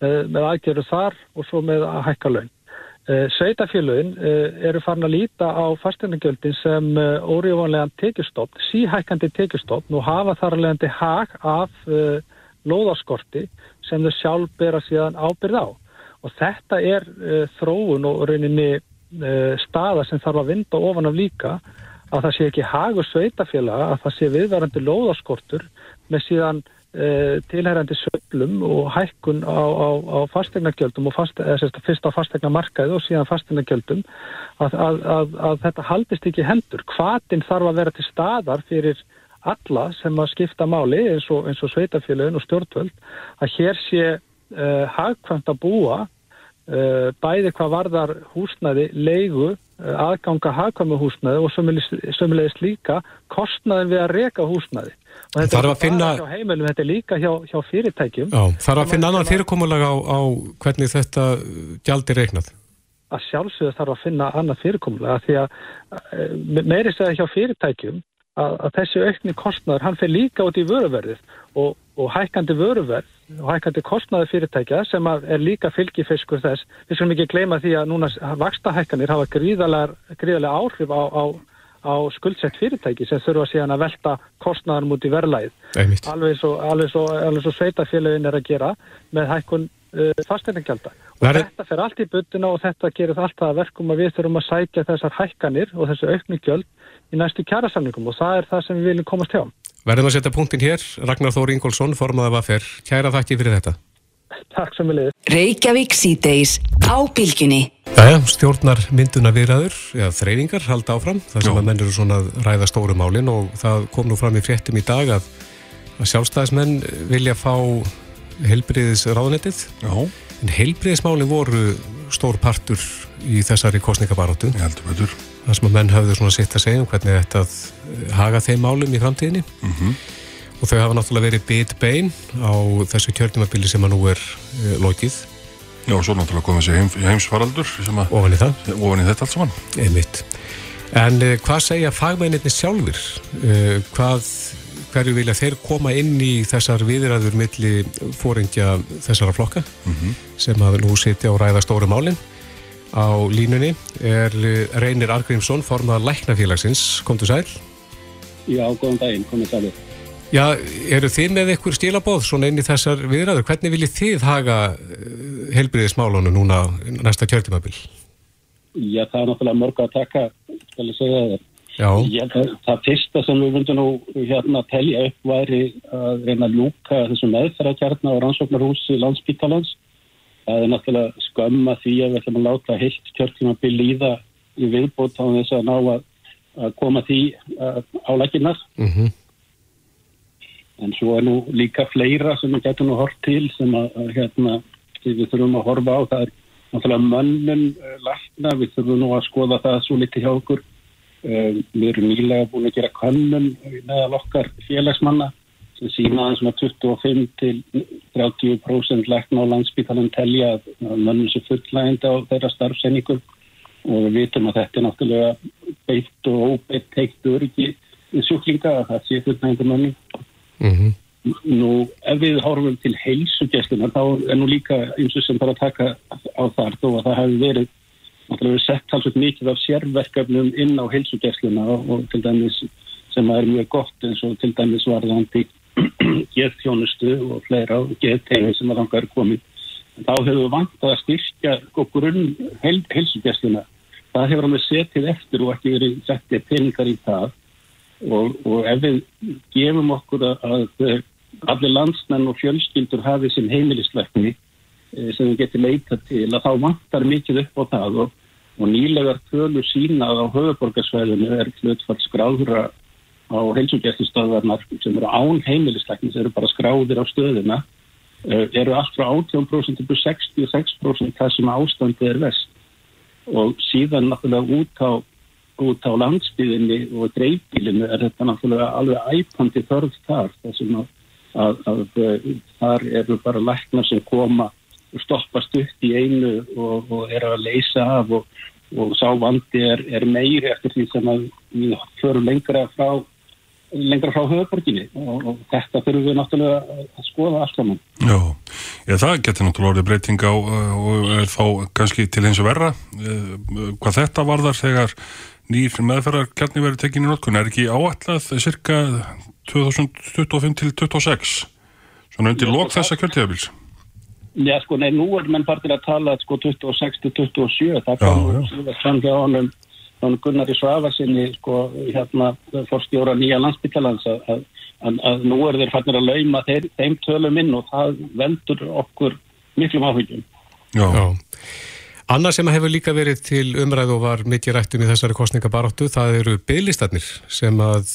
með, með aðgerðu þar og svo með að hækka laun. Eh, Sveitafélagin eh, eru farin að líta á fastegnagjöldin sem eh, óriðvanlegan tekjustofn, síhækkandi tekjustofn og hafa þar alvegandi hag af loðaskorti sem þau sjálf bera síðan ábyrð á. Og þetta er þróun og rauninni staða sem þarf að vinda ofan af líka að það sé ekki hagur sveitafélaga að það sé viðvarandi loðaskortur með síðan uh, tilherrandi söflum og hækkun á, á, á fastegnagjöldum og fast, eða, sérst, fyrst á fastegnamarkaði og síðan fastegnagjöldum að, að, að, að þetta haldist ekki hendur. Hvaðin þarf að vera til staðar fyrir alla sem að skipta máli eins og, og sveitafélagin og stjórnvöld að hér sé uh, hagkvæmt að búa bæði hvað varðar húsnæði, leigu, uh, aðganga hagkvæmu húsnæði og sömulegist líka kostnæðin við að reka húsnæði. Og þetta er finna... hjá heimilum, þetta er líka hjá, hjá fyrirtækjum. Já, þarf að finna annan fyrirkomulega á, á hvernig þetta gjaldi reiknað að sjálfsögðu þarf að finna annað fyrirkomulega því að meiri segja hjá fyrirtækjum að, að þessi aukni kostnæður, hann fyrir líka út í vöruverðið og, og hækkandi vöruverð og hækkandi kostnæður fyrirtækja sem er líka fylgifiskur þess. Við skulum ekki gleyma því að núna vakstahækkanir hafa gríðarlega, áhrif á, á, á skuldsett fyrirtæki sem þurfa síðan að velta kostnæðan múti verðlæð. Alveg svo, svo, svo sveitafélagin er að gera með hækkun uh, fasteinangjalda. Og Verði... þetta fer allt í byttina og þetta gerir alltaf verkum að við þurfum að sækja þessar hækkanir og þessu aukni gjöld í næstu kjærasamningum og það er það sem við viljum komast hjá. Verðum að setja punktin hér, Ragnar Þóri Ingólfsson, formaða vafer. Kæra þakki fyrir þetta. Takk sem við leiðum. Reykjavík síðdeis á bylginni. Jæja, stjórnar mynduna viðræður, eða þreyningar, halda áfram. Það sem Jó. að menn eru svona að ræða stóru málinn og það kom nú fram í fréttum í dag að, að sjálfstæðismenn vilja fá helbriðis ráðnettið. Já. En helbriðismálinn voru stór partur í þessari kostningabaróttu. Ég heldur betur þar sem að menn hafðu svona sitt að segja um hvernig þetta eh, haga þeim málum í framtíðinni mm -hmm. og þau hafa náttúrulega verið bit bein á þessu kjörnumabili sem að nú er uh, lokið Já, og svo náttúrulega kom þessi heim, heimsfaraldur ofan í það ofan í þetta allt saman Einmitt. En uh, hvað segja fagmæninni sjálfur? Uh, hvað, hverju vilja þeir koma inn í þessar viðræður milli fóringja þessara flokka mm -hmm. sem að nú sitja og ræða stóru málinn á línunni er Reynir Argrímsson, formað Læknafélagsins. Komdu sæl? Já, góðan daginn, komið sælir. Já, eru þið með ykkur stílabóð svona inn í þessar viðræður? Hvernig viljið þið haga eh, helbriðismálunum núna næsta kjörtimabil? Já, það er náttúrulega mörg að taka, skal ég segja það. Já. Ég, það fyrsta sem við vundum nú hérna að telja upp væri að reyna að lúka þessum meðferðarkjarnar á rannsóknarhúsi landsbítalans það er náttúrulega skömma því að við ætlum að láta heilt kjörklumabil líða í viðbót á þess að ná að, að koma því á lækinar mm -hmm. en svo er nú líka fleira sem við getum nú hort til sem að, að hérna, við þurfum að horfa á. Það er náttúrulega mönnum uh, lækna, við þurfum nú að skoða það svo litið hjá okkur. Uh, við erum nýlega búin að gera kannun meðal okkar félagsmanna sem sína að svona 25 til 30% lækna á landsbytalan telja að mönnum sé fulllægindi á þeirra starfsenningur og við vitum að þetta er náttúrulega beitt og óbeitt teikt öryggi í sjúklinga að það sé fulllægindi mönnum. Mm -hmm. Nú ef við horfum til heilsugjæslunar þá er nú líka eins og sem þarf að taka á þar þó að það hefur verið náttúrulega sett halsveit mikið af sérverkefnum inn á heilsugjæsluna og, og til dæmis sem er mjög gott eins og til dæmis varðandi geðþjónustu og fleira geðtegið sem að langar komið. Þá hefur við vant að styrkja grunn heil, heilsugjastluna. Það hefur við setið eftir og ekki verið settið peningar í það og, og ef við gefum okkur að, að allir landsmenn og fjölskyldur hafi sem heimilisleikni eh, sem við getum leita til að þá vantar mikið upp á það og, og nýlegar tölur sínað á höfuborgarsvæðinu er hlutfall skráðura á heilsugjastustöðarnar sem eru án heimilisleiknis, eru bara skráðir á stöðina, eh, eru allt frá 18% til 66% það sem ástandi er vest og síðan náttúrulega út á, út á landsbyðinni og dreifbílinu er þetta náttúrulega alveg æpandi þörf þar að, að, að, að þar eru bara læknar sem koma og stoppast upp í einu og, og er að leysa af og, og sá vandi er, er meiri eftir því sem að við förum lengra frá lengra frá höfuborginni og, og þetta þurfum við náttúrulega að skoða allt saman. Já, ég, það getur náttúrulega orðið breyting á og er þá kannski til eins og verra. Eh, hvað þetta varðar þegar nýr meðferðarkjarni verið tekinni notkun, er ekki áallað cirka 2025 til 2026? Svona undir lok þessa kjörtíðabils? Já, sko, nei, nú er menn partir að tala sko 26 til 27, það kom síðan samlega ánum Gunnar í Svafarsinni sko, hérna, fórstjóra nýja landsbyttalans að að, að nú er þeir fannir að lauma þeir, þeim tölum inn og það veldur okkur miklum áhugjum. Já. Já. Annað sem hefur líka verið til umræðu og var mikið rættum í þessari kostningabaróttu, það eru bygglistarnir sem að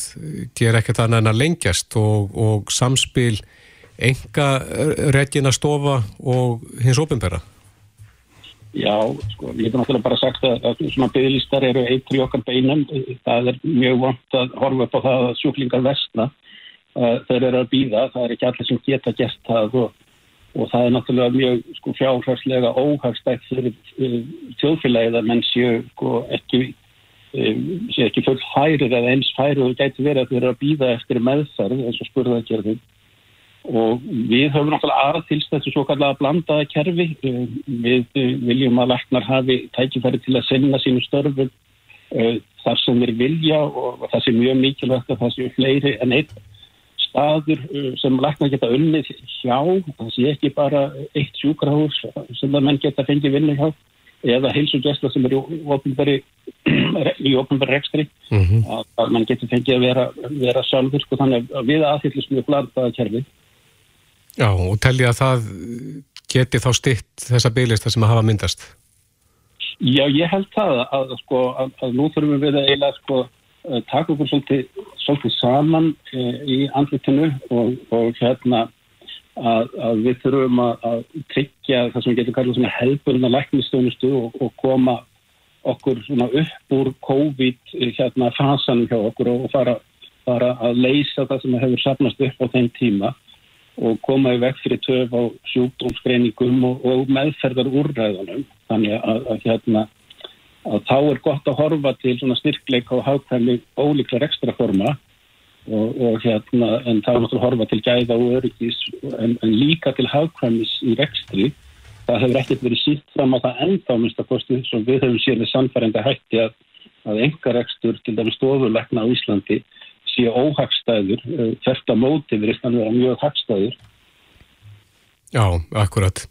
ger ekkert annað en að lengjast og, og samspil enga reggina stofa og hins ofinbæra. Já, sko, ég hef náttúrulega bara sagt að, að svona bygglistar eru eitri okkar beinum. Það er mjög vant að horfa upp á það að sjúklingar vestna. Þeir eru að býða, það er ekki allir sem geta gert það og og það er náttúrulega mjög sko, fjárhagslega óhagstækt fyrir uh, þjóðfélagið að menn séu sko, ekki, séu ekki full færir eða eins færir og gæti verið að þeir eru að býða eftir meðferð eins og spurðaðgerðin og við höfum náttúrulega aðtilst þessu svo kallega blandaða kerfi uh, við viljum að læknar hafi tækifæri til að senna sínu störfum uh, þar sem þeir vilja og það sé mjög mikilvægt að það séu fleiri en einn staður sem lækna geta unnið hjá, það sé ekki bara eitt sjúkrahús sem það menn geta fengið vinnu hjá eða heilsugjæsla sem er í ofnbæri rekstri mm -hmm. að, að mann getur fengið að vera, vera sjálfur, sko þannig að við aðhyllist mjög blandaða kerfi. Já, og telli að það geti þá stitt þessa bygglista sem að hafa myndast? Já, ég held það að, sko, að, að nú þurfum við að eiginlega sko taka okkur svolítið, svolítið saman eh, í andlutinu og, og hérna að, að við þurfum að, að tryggja það sem getur kallað helburna læknistöðnustu og, og koma okkur upp úr COVID eh, hérna fasanum hjá okkur og fara, fara að leysa það sem hefur sapnast upp á þeim tíma og koma í vekk fyrir töf á sjúkdómsgreiningum og, og meðferðar úrræðunum þannig að, að hérna að þá er gott að horfa til svona styrkleika og hátæmi ólíklar ekstra forma og, og hérna en þá er að horfa til gæða og öryggis en, en líka til hátæmis í rekstri. Það hefur ekkert verið sítt fram á það enda á minnstakosti sem við höfum sér við samfærenda hætti að, að enga rekstur til dæmis stofurleikna á Íslandi sé óhagstæður þetta móti verið þannig að mjög hagstæður Já, akkurat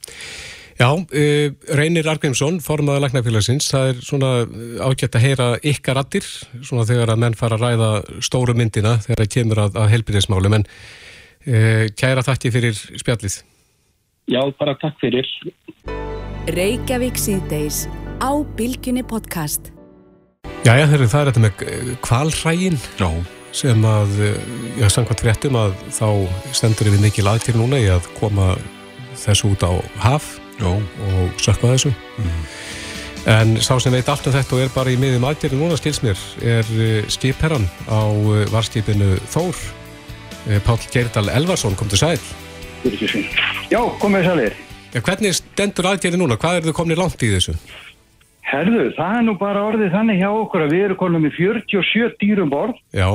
Já, uh, Reynir Argrímsson, formaða Læknafélagsins, það er svona eh, ágætt að heyra ykkar addir, svona þegar að menn fara að ræða stóru myndina þegar það kemur að, að helbyrðismálum, en uh, kæra þakki fyrir spjallið. Já, bara takk fyrir. Reykjavík síðdeis á Bilginni podcast. Jæja, það er þetta með kvalrægin sem að, já, samkvæmt fréttum að þá stendur við mikið lagtir núna í að koma þessu út á haf Já. og sökma þessu mm. en sá sem veit allt um þetta og er bara í miðjum aðgerði núna skils mér er eh, skipherran á eh, varskipinu Þór eh, Pál Gerdal Elvarsson, kom til sæl Já, komið sælir ja, Hvernig stendur aðgerði núna? Hvað er þið komnið langt í þessu? Herðu, það er nú bara orðið þannig hjá okkur að við erum konum með 47 dýrum borð Já,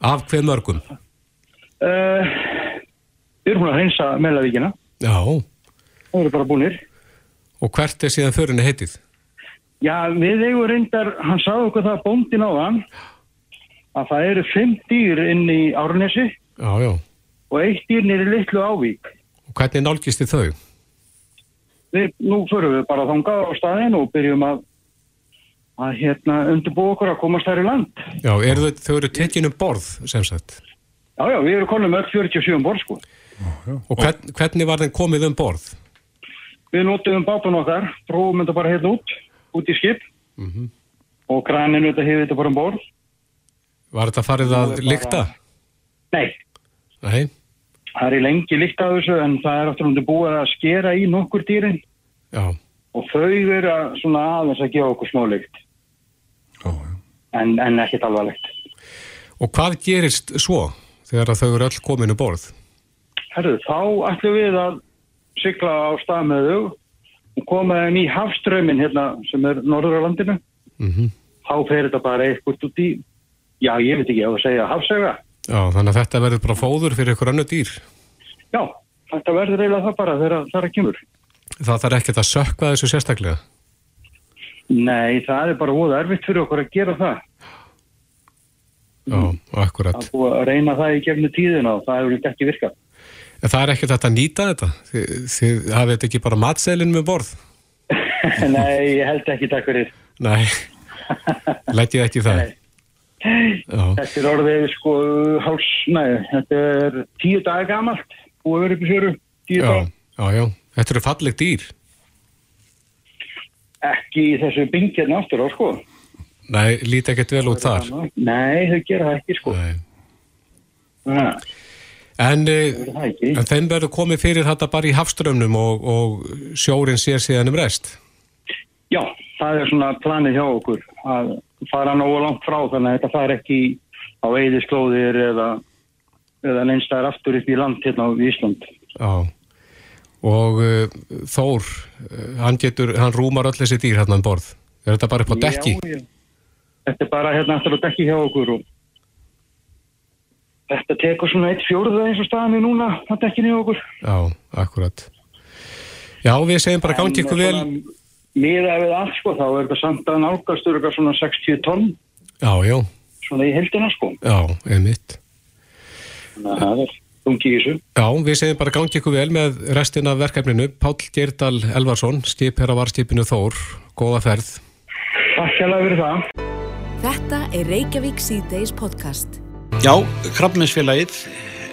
af hver mörgum? Uh, við erum búin að reynsa Melavíkina Já Það eru bara búinir. Og hvert er síðan förinni heitið? Já, við eigum reyndar, hann sagði okkur það bóndin á hann, að það eru fimm dýr inn í Árnesi já, já. og eitt dýr nýri litlu ávík. Og hvernig nálgist þið þau? Við, nú förum við bara þánga á staðin og byrjum að, að hérna undirbú okkur að komast þær í land. Já, er þau, þau eru tekinu borð, sem sagt? Já, já, við erum konum öll 47 borð, sko. Já, já. Og hvern, hvernig var þeim komið um borð? Við notum bátun okkar, prófum þetta bara hérna út, út í skip mm -hmm. og kraninu þetta hefur þetta bara um borð. Var þetta farið að bara... lykta? Nei. Nei. Það er í lengi lykta af þessu en það er aftur þetta búið að skera í nokkur dýrin já. og þau vera svona aðeins að gefa okkur smá lykt. En, en ekkit alvarlegt. Og hvað gerist svo þegar þau eru öll kominu um borð? Herru, þá ætlum við að sykla á stað með þau og koma þeim í hafströmin hérna sem er norður á landinu mm -hmm. þá fer þetta bara eitthvað út í já, ég veit ekki á að segja hafsega Já, þannig að þetta verður bara fóður fyrir ykkur annu dýr Já, þetta verður eiginlega það bara þegar það er að kemur Það þarf ekkert að sökka þessu sérstaklega Nei, það er bara óða erfitt fyrir okkur að gera það Já, akkurat Það er búið að reyna það í gefnu tíðina og það hefur ekki virkað En það er ekkert að nýta þetta? Þið, hafið þetta ekki bara matseilin með borð? Nei, ég held ekki takk fyrir. Nei, lætið ekki það? Nei. Þetta er orðið sko háls, nei, þetta er tíu dagar gamalt og erum upp í fjöru, tíu dagar. Já, já, þetta eru falleg dýr. Ekki í þessu bingið náttúrulega, sko. Nei, líti ekkert vel út þar. Nei, þau gera það ekki, sko. En, en þeim verður komið fyrir þetta bara í hafströmmnum og, og sjórin sér síðan um rest? Já, það er svona planið hjá okkur að fara nógu langt frá þannig að þetta far ekki á eðisklóðir eða, eða neinstæðar aftur upp í land hérna á Ísland. Já, og uh, Þór, hann getur, hann rúmar öll þessi dýr hérna um borð. Er þetta bara upp á dekki? Já. Þetta er bara hérna aftur á dekki hjá okkur og þetta tekur svona eitt fjóruða eins og staðan er núna á dekkinu hjá okkur. Já, akkurat. Já, við segjum bara gangi ykkur vel. Miða við allt sko, þá er þetta samt að nálgastur eitthvað svona 60 tonn. Já, já. Svona í heldina sko. Já, einmitt. Þannig að það er þungi í þessu. Já, við segjum bara gangi ykkur vel með restin af verkefninu. Pál Gerdal Elvarsson, skipherra varskipinu Þór. Góða ferð. Takk hjá það fyrir það. Þetta er Reykjavík C-Days podcast. Já, Krabbmeinsfélagið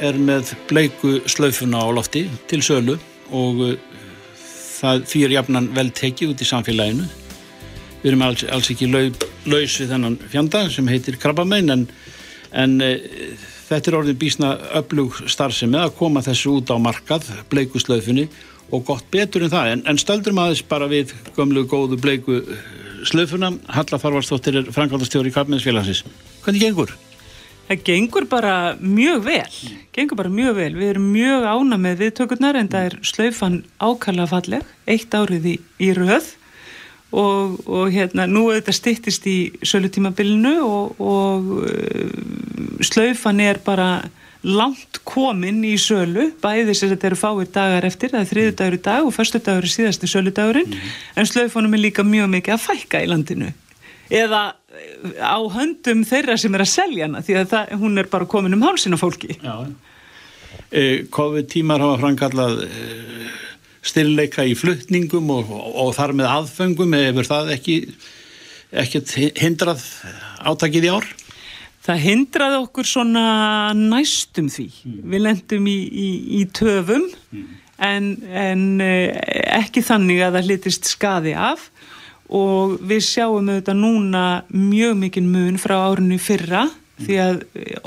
er með bleiku slaufuna á lofti til sölu og það fyrir jafnan vel tekið út í samfélaginu. Við erum alls, alls ekki lau, laus við þennan fjanda sem heitir Krabbamein en, en uh, þetta er orðin bísna öflug starfsemi að koma þessu út á markað, bleiku slaufunni og gott betur en það. En, en stöldur maður bara við gömlu góðu bleiku slaufuna. Halla Farvarsdóttir er frangvaldastjóri í Krabbmeinsfélagsins. Hvernig gengur? Það gengur bara mjög vel, gengur bara mjög vel. Við erum mjög ána með viðtökurnar en það er slaufan ákalla falleg, eitt árið í, í röð. Og, og hérna nú þetta stittist í sölutímabilinu og, og uh, slaufan er bara langt komin í sölu, bæði sem þetta eru fáir dagar eftir, það er þriðu dagur í dag og förstu dagur er síðasti söludagurinn, mm -hmm. en slaufanum er líka mjög mikið að fækka í landinu eða á höndum þeirra sem er að selja hana því að það, hún er bara komin um hálsina fólki e, COVID-tímar hafa framkallað e, stilleika í fluttningum og, og, og þar með aðfengum hefur það ekki ekkert hindrað átakið í ár? Það hindraði okkur svona næstum því mm. við lendum í, í, í töfum mm. en, en ekki þannig að það litist skadi af og við sjáum auðvitað núna mjög mikinn mun frá árinu fyrra mm. því að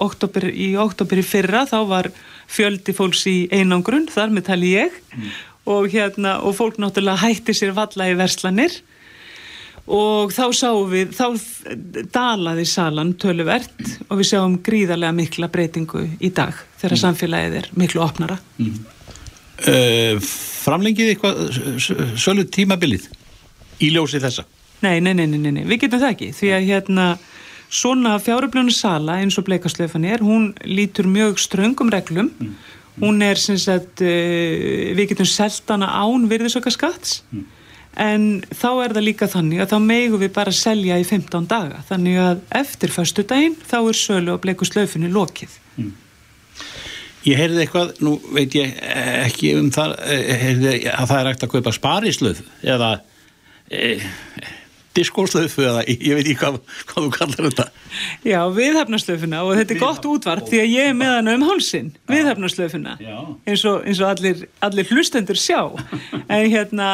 oktober, í oktober í fyrra þá var fjöldi fólks í einangrun, þar með tali ég mm. og, hérna, og fólk náttúrulega hætti sér valla í verslanir og þá sáum við, þá dalaði salan töluvert og við sjáum gríðarlega mikla breytingu í dag þegar mm. samfélagið er miklu opnara mm. uh, Framlengið eitthvað sölu tímabilið? Í ljósi þessa? Nei, nei, nei, nei, nei, við getum það ekki því að hérna svona fjáröflunum sala eins og bleikaslöfan er hún lítur mjög ströngum reglum mm. hún er sem sagt uh, við getum seltana án virðisöka skatts mm. en þá er það líka þannig að þá megu við bara selja í 15 daga þannig að eftir förstu daginn þá er sölu og bleikaslöfunni lokið mm. Ég heyrði eitthvað, nú veit ég ekki um það, heyrði að það er ekkert að kaupa sparislöf eða eh, diskóslöfu eða ég veit ekki hvað, hvað þú kallar þetta. Já, viðhafnaslöfuna og þetta er gott útvart því að ég er með hana um hálsin viðhafnaslöfuna eins og, eins og allir, allir hlustendur sjá. En hérna,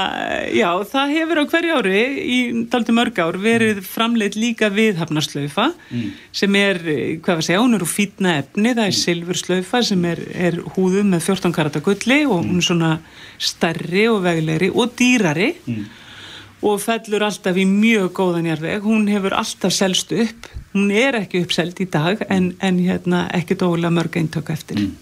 já, það hefur á hverju ári í daldi mörg ár verið framleitt líka viðhafnaslöfa mm. sem er, hvað var að segja, hún er úr fítna efni, það er mm. silfurslöfa sem er, er húðum með 14 karata gulli og hún er svona stærri og veglegri og dýrari. Mm og fellur alltaf í mjög góðan jarðveg, hún hefur alltaf selst upp, hún er ekki uppseld í dag en, en hérna ekki dóla mörg eintöku eftir. Mm.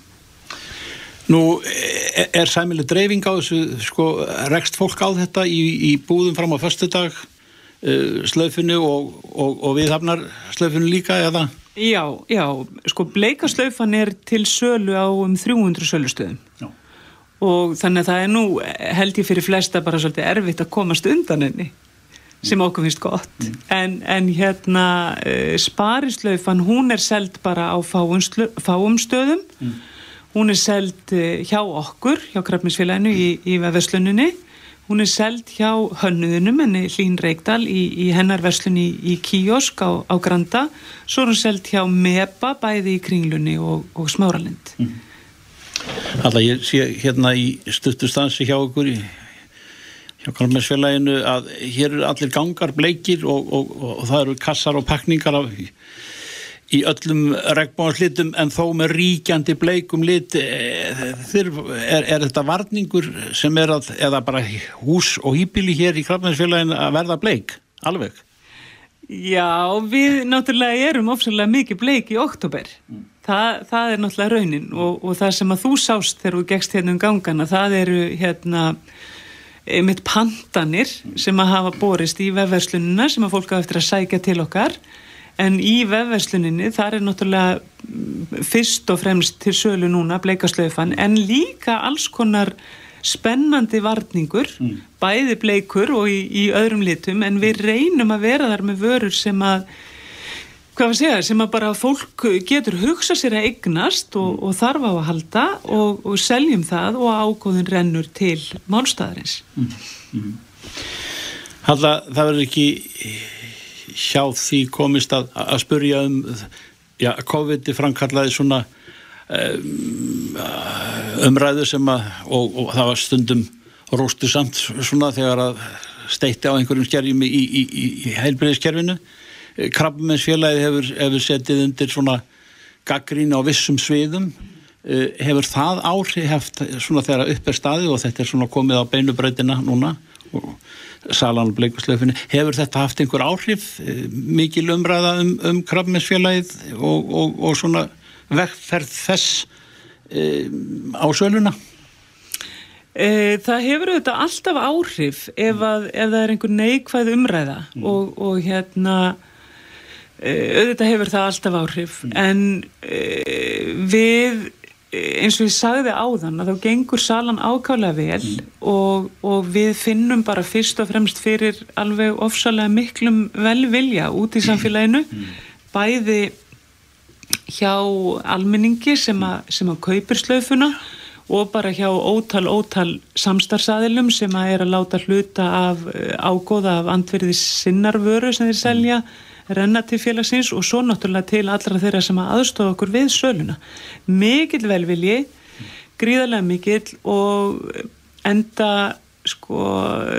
Nú er, er sæmileg dreifing á þessu, sko, rekst fólk á þetta í, í búðum fram á förstu dag uh, slöfunu og, og, og viðhafnar slöfunu líka eða? Já, já, sko bleikaslöfan er til sölu á um 300 sölustöðum. Já og þannig að það er nú held ég fyrir flesta bara svolítið erfitt að komast undan henni sem okkur finnst gott mm. en, en hérna uh, sparislaufan hún er seld bara á fáum stöðum mm. hún er seld uh, hjá okkur hjá Krafninsfélaginu í, í vefðsluninni Hún er seld hjá hönnuðunum, henni Hlín Reykdal í, í hennar verslun í, í Kíosk á, á Granda. Svo er hún seld hjá Mepa, bæði í Kringlunni og, og Smáralind. Mm. Alltaf ég sé hérna í stuttustansi hjá okkur í hjá Kalmarsfélaginu að hér eru allir gangar bleikir og, og, og, og það eru kassar og pakningar af, í öllum regnbóðanslitum en þó með ríkjandi bleikum lit eh, er, er, er þetta varningur sem er að, eða bara hús og hýpili hér í Kalmarsfélaginu að verða bleik, alveg? Já, við náttúrulega erum ofsalega mikið bleik í oktober mm. Þa, það er náttúrulega raunin og það sem að þú sást þegar þú gegst hérna um gangana, það eru hérna einmitt pandanir sem að hafa borist í vefverslunina sem að fólk hafa eftir að sækja til okkar en í vefversluninni þar er náttúrulega mm, fyrst og fremst til sölu núna bleikaslaufan en líka alls konar spennandi varningur mm. bæði bleikur og í, í öðrum litum en við reynum að vera þar með vörur sem að hvað að segja, sem að bara fólk getur hugsa sér að eignast og, og þarf á að halda og, og seljum það og ágóðin rennur til málstæðarins mm. Mm. Halla, það verður ekki hjá því komist að, að spurja um já, COVID-i framkallaði svona um, umræðu sem að og, og það var stundum róstu samt svona þegar að steitti á einhverjum skerjum í, í, í, í heilbreyðiskerfinu krabbmennsfélagi hefur, hefur setið undir svona gaggrín á vissum sviðum. Eh, hefur það áhrif heft svona þegar upp er staði og þetta er svona komið á beinubröðina núna og salan og bleikuslöfinni hefur þetta haft einhver áhrif eh, mikil umræða um, um krabbmennsfélagið og, og, og svona vekkferð þess e, á söluna? Það hefur auðvitað alltaf áhrif ef, að, ef það er einhver neikvæð umræða mm. og, og hérna auðvitað hefur það alltaf áhrif mm. en uh, við eins og ég sagði áðan að þá gengur salan ákálega vel mm. og, og við finnum bara fyrst og fremst fyrir alveg ofsalega miklum velvilja út í samfélaginu mm. bæði hjá almenningi sem, a, sem að kaupir slöfuna og bara hjá ótal, ótal samstarfsaðilum sem að er að láta hluta af eh, ágóða af andverðis sinnarvöru sem þeir selja mm renna til félagsins og svo náttúrulega til allra þeirra sem að aðstofa okkur við söluna. Mikið velvilji, gríðarlega mikið og enda sko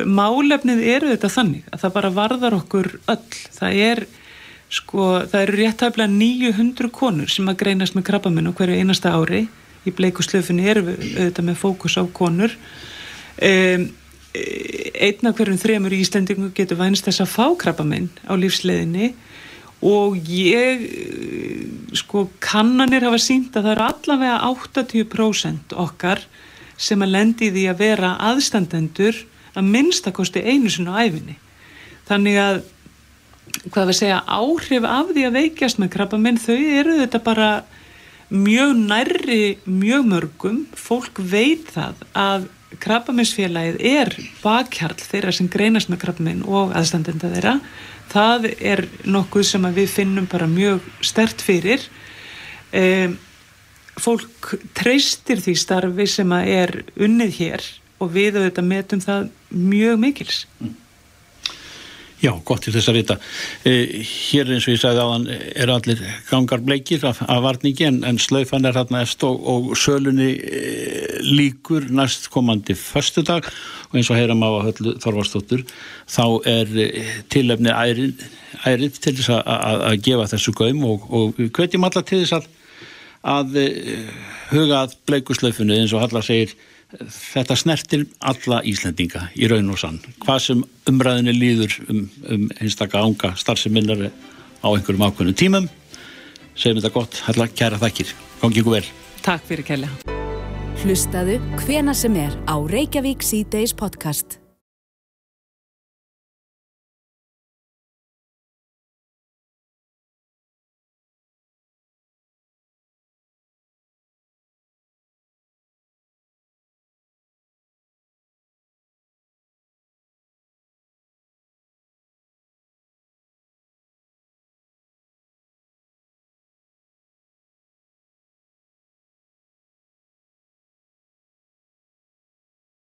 málefnið eru þetta þannig að það bara varðar okkur öll. Það er sko, það eru réttæfla 900 konur sem að greinast með krabbaminn á hverju einasta ári. Í bleikuslufinni eru við auðvitað með fókus á konur. Um, einna hverjum þremur í Íslandingu getur vænst þess að fá krabbaminn á lífsleðinni og ég sko kannanir hafa sínt að það eru allavega 80% okkar sem að lendi því að vera aðstandendur að minnstakosti einu svona æfinni þannig að hvað við segja áhrif af því að veikjast með krabbaminn þau eru þetta bara mjög nærri mjög mörgum. Fólk veit það að krabbaminsfélagið er bakhjarl þeirra sem greinast með krabbaminn og aðstandenda þeirra. Það er nokkuð sem við finnum bara mjög stert fyrir. E, fólk treystir því starfi sem er unnið hér og við auðvitað metum það mjög mikils. Mm. Já, gott til þess að vita. Eh, hér eins og ég sagði á hann er allir gangar bleikir af, af varningi en, en slöifan er hérna eftir og, og sölunni eh, líkur næst komandi förstu dag og eins og heyram á að höllu Þorvarsdóttur þá er eh, tilefni ærið, ærið til þess að, gefa þessu gaum og, og hvetjum alla til þess að, að huga að bleikuslöfunu eins og Hallar segir þetta snertir alla Íslendinga í raun og sann. Hvað sem umræðinni líður um, um einstakka ánga starfseminnar á einhverjum ákveðnum tímum. Segjum þetta gott, hella kæra þakkir. Gangi ykkur vel. Takk fyrir kæla. Hlustaðu hvena sem er á Reykjavík C-Days podcast.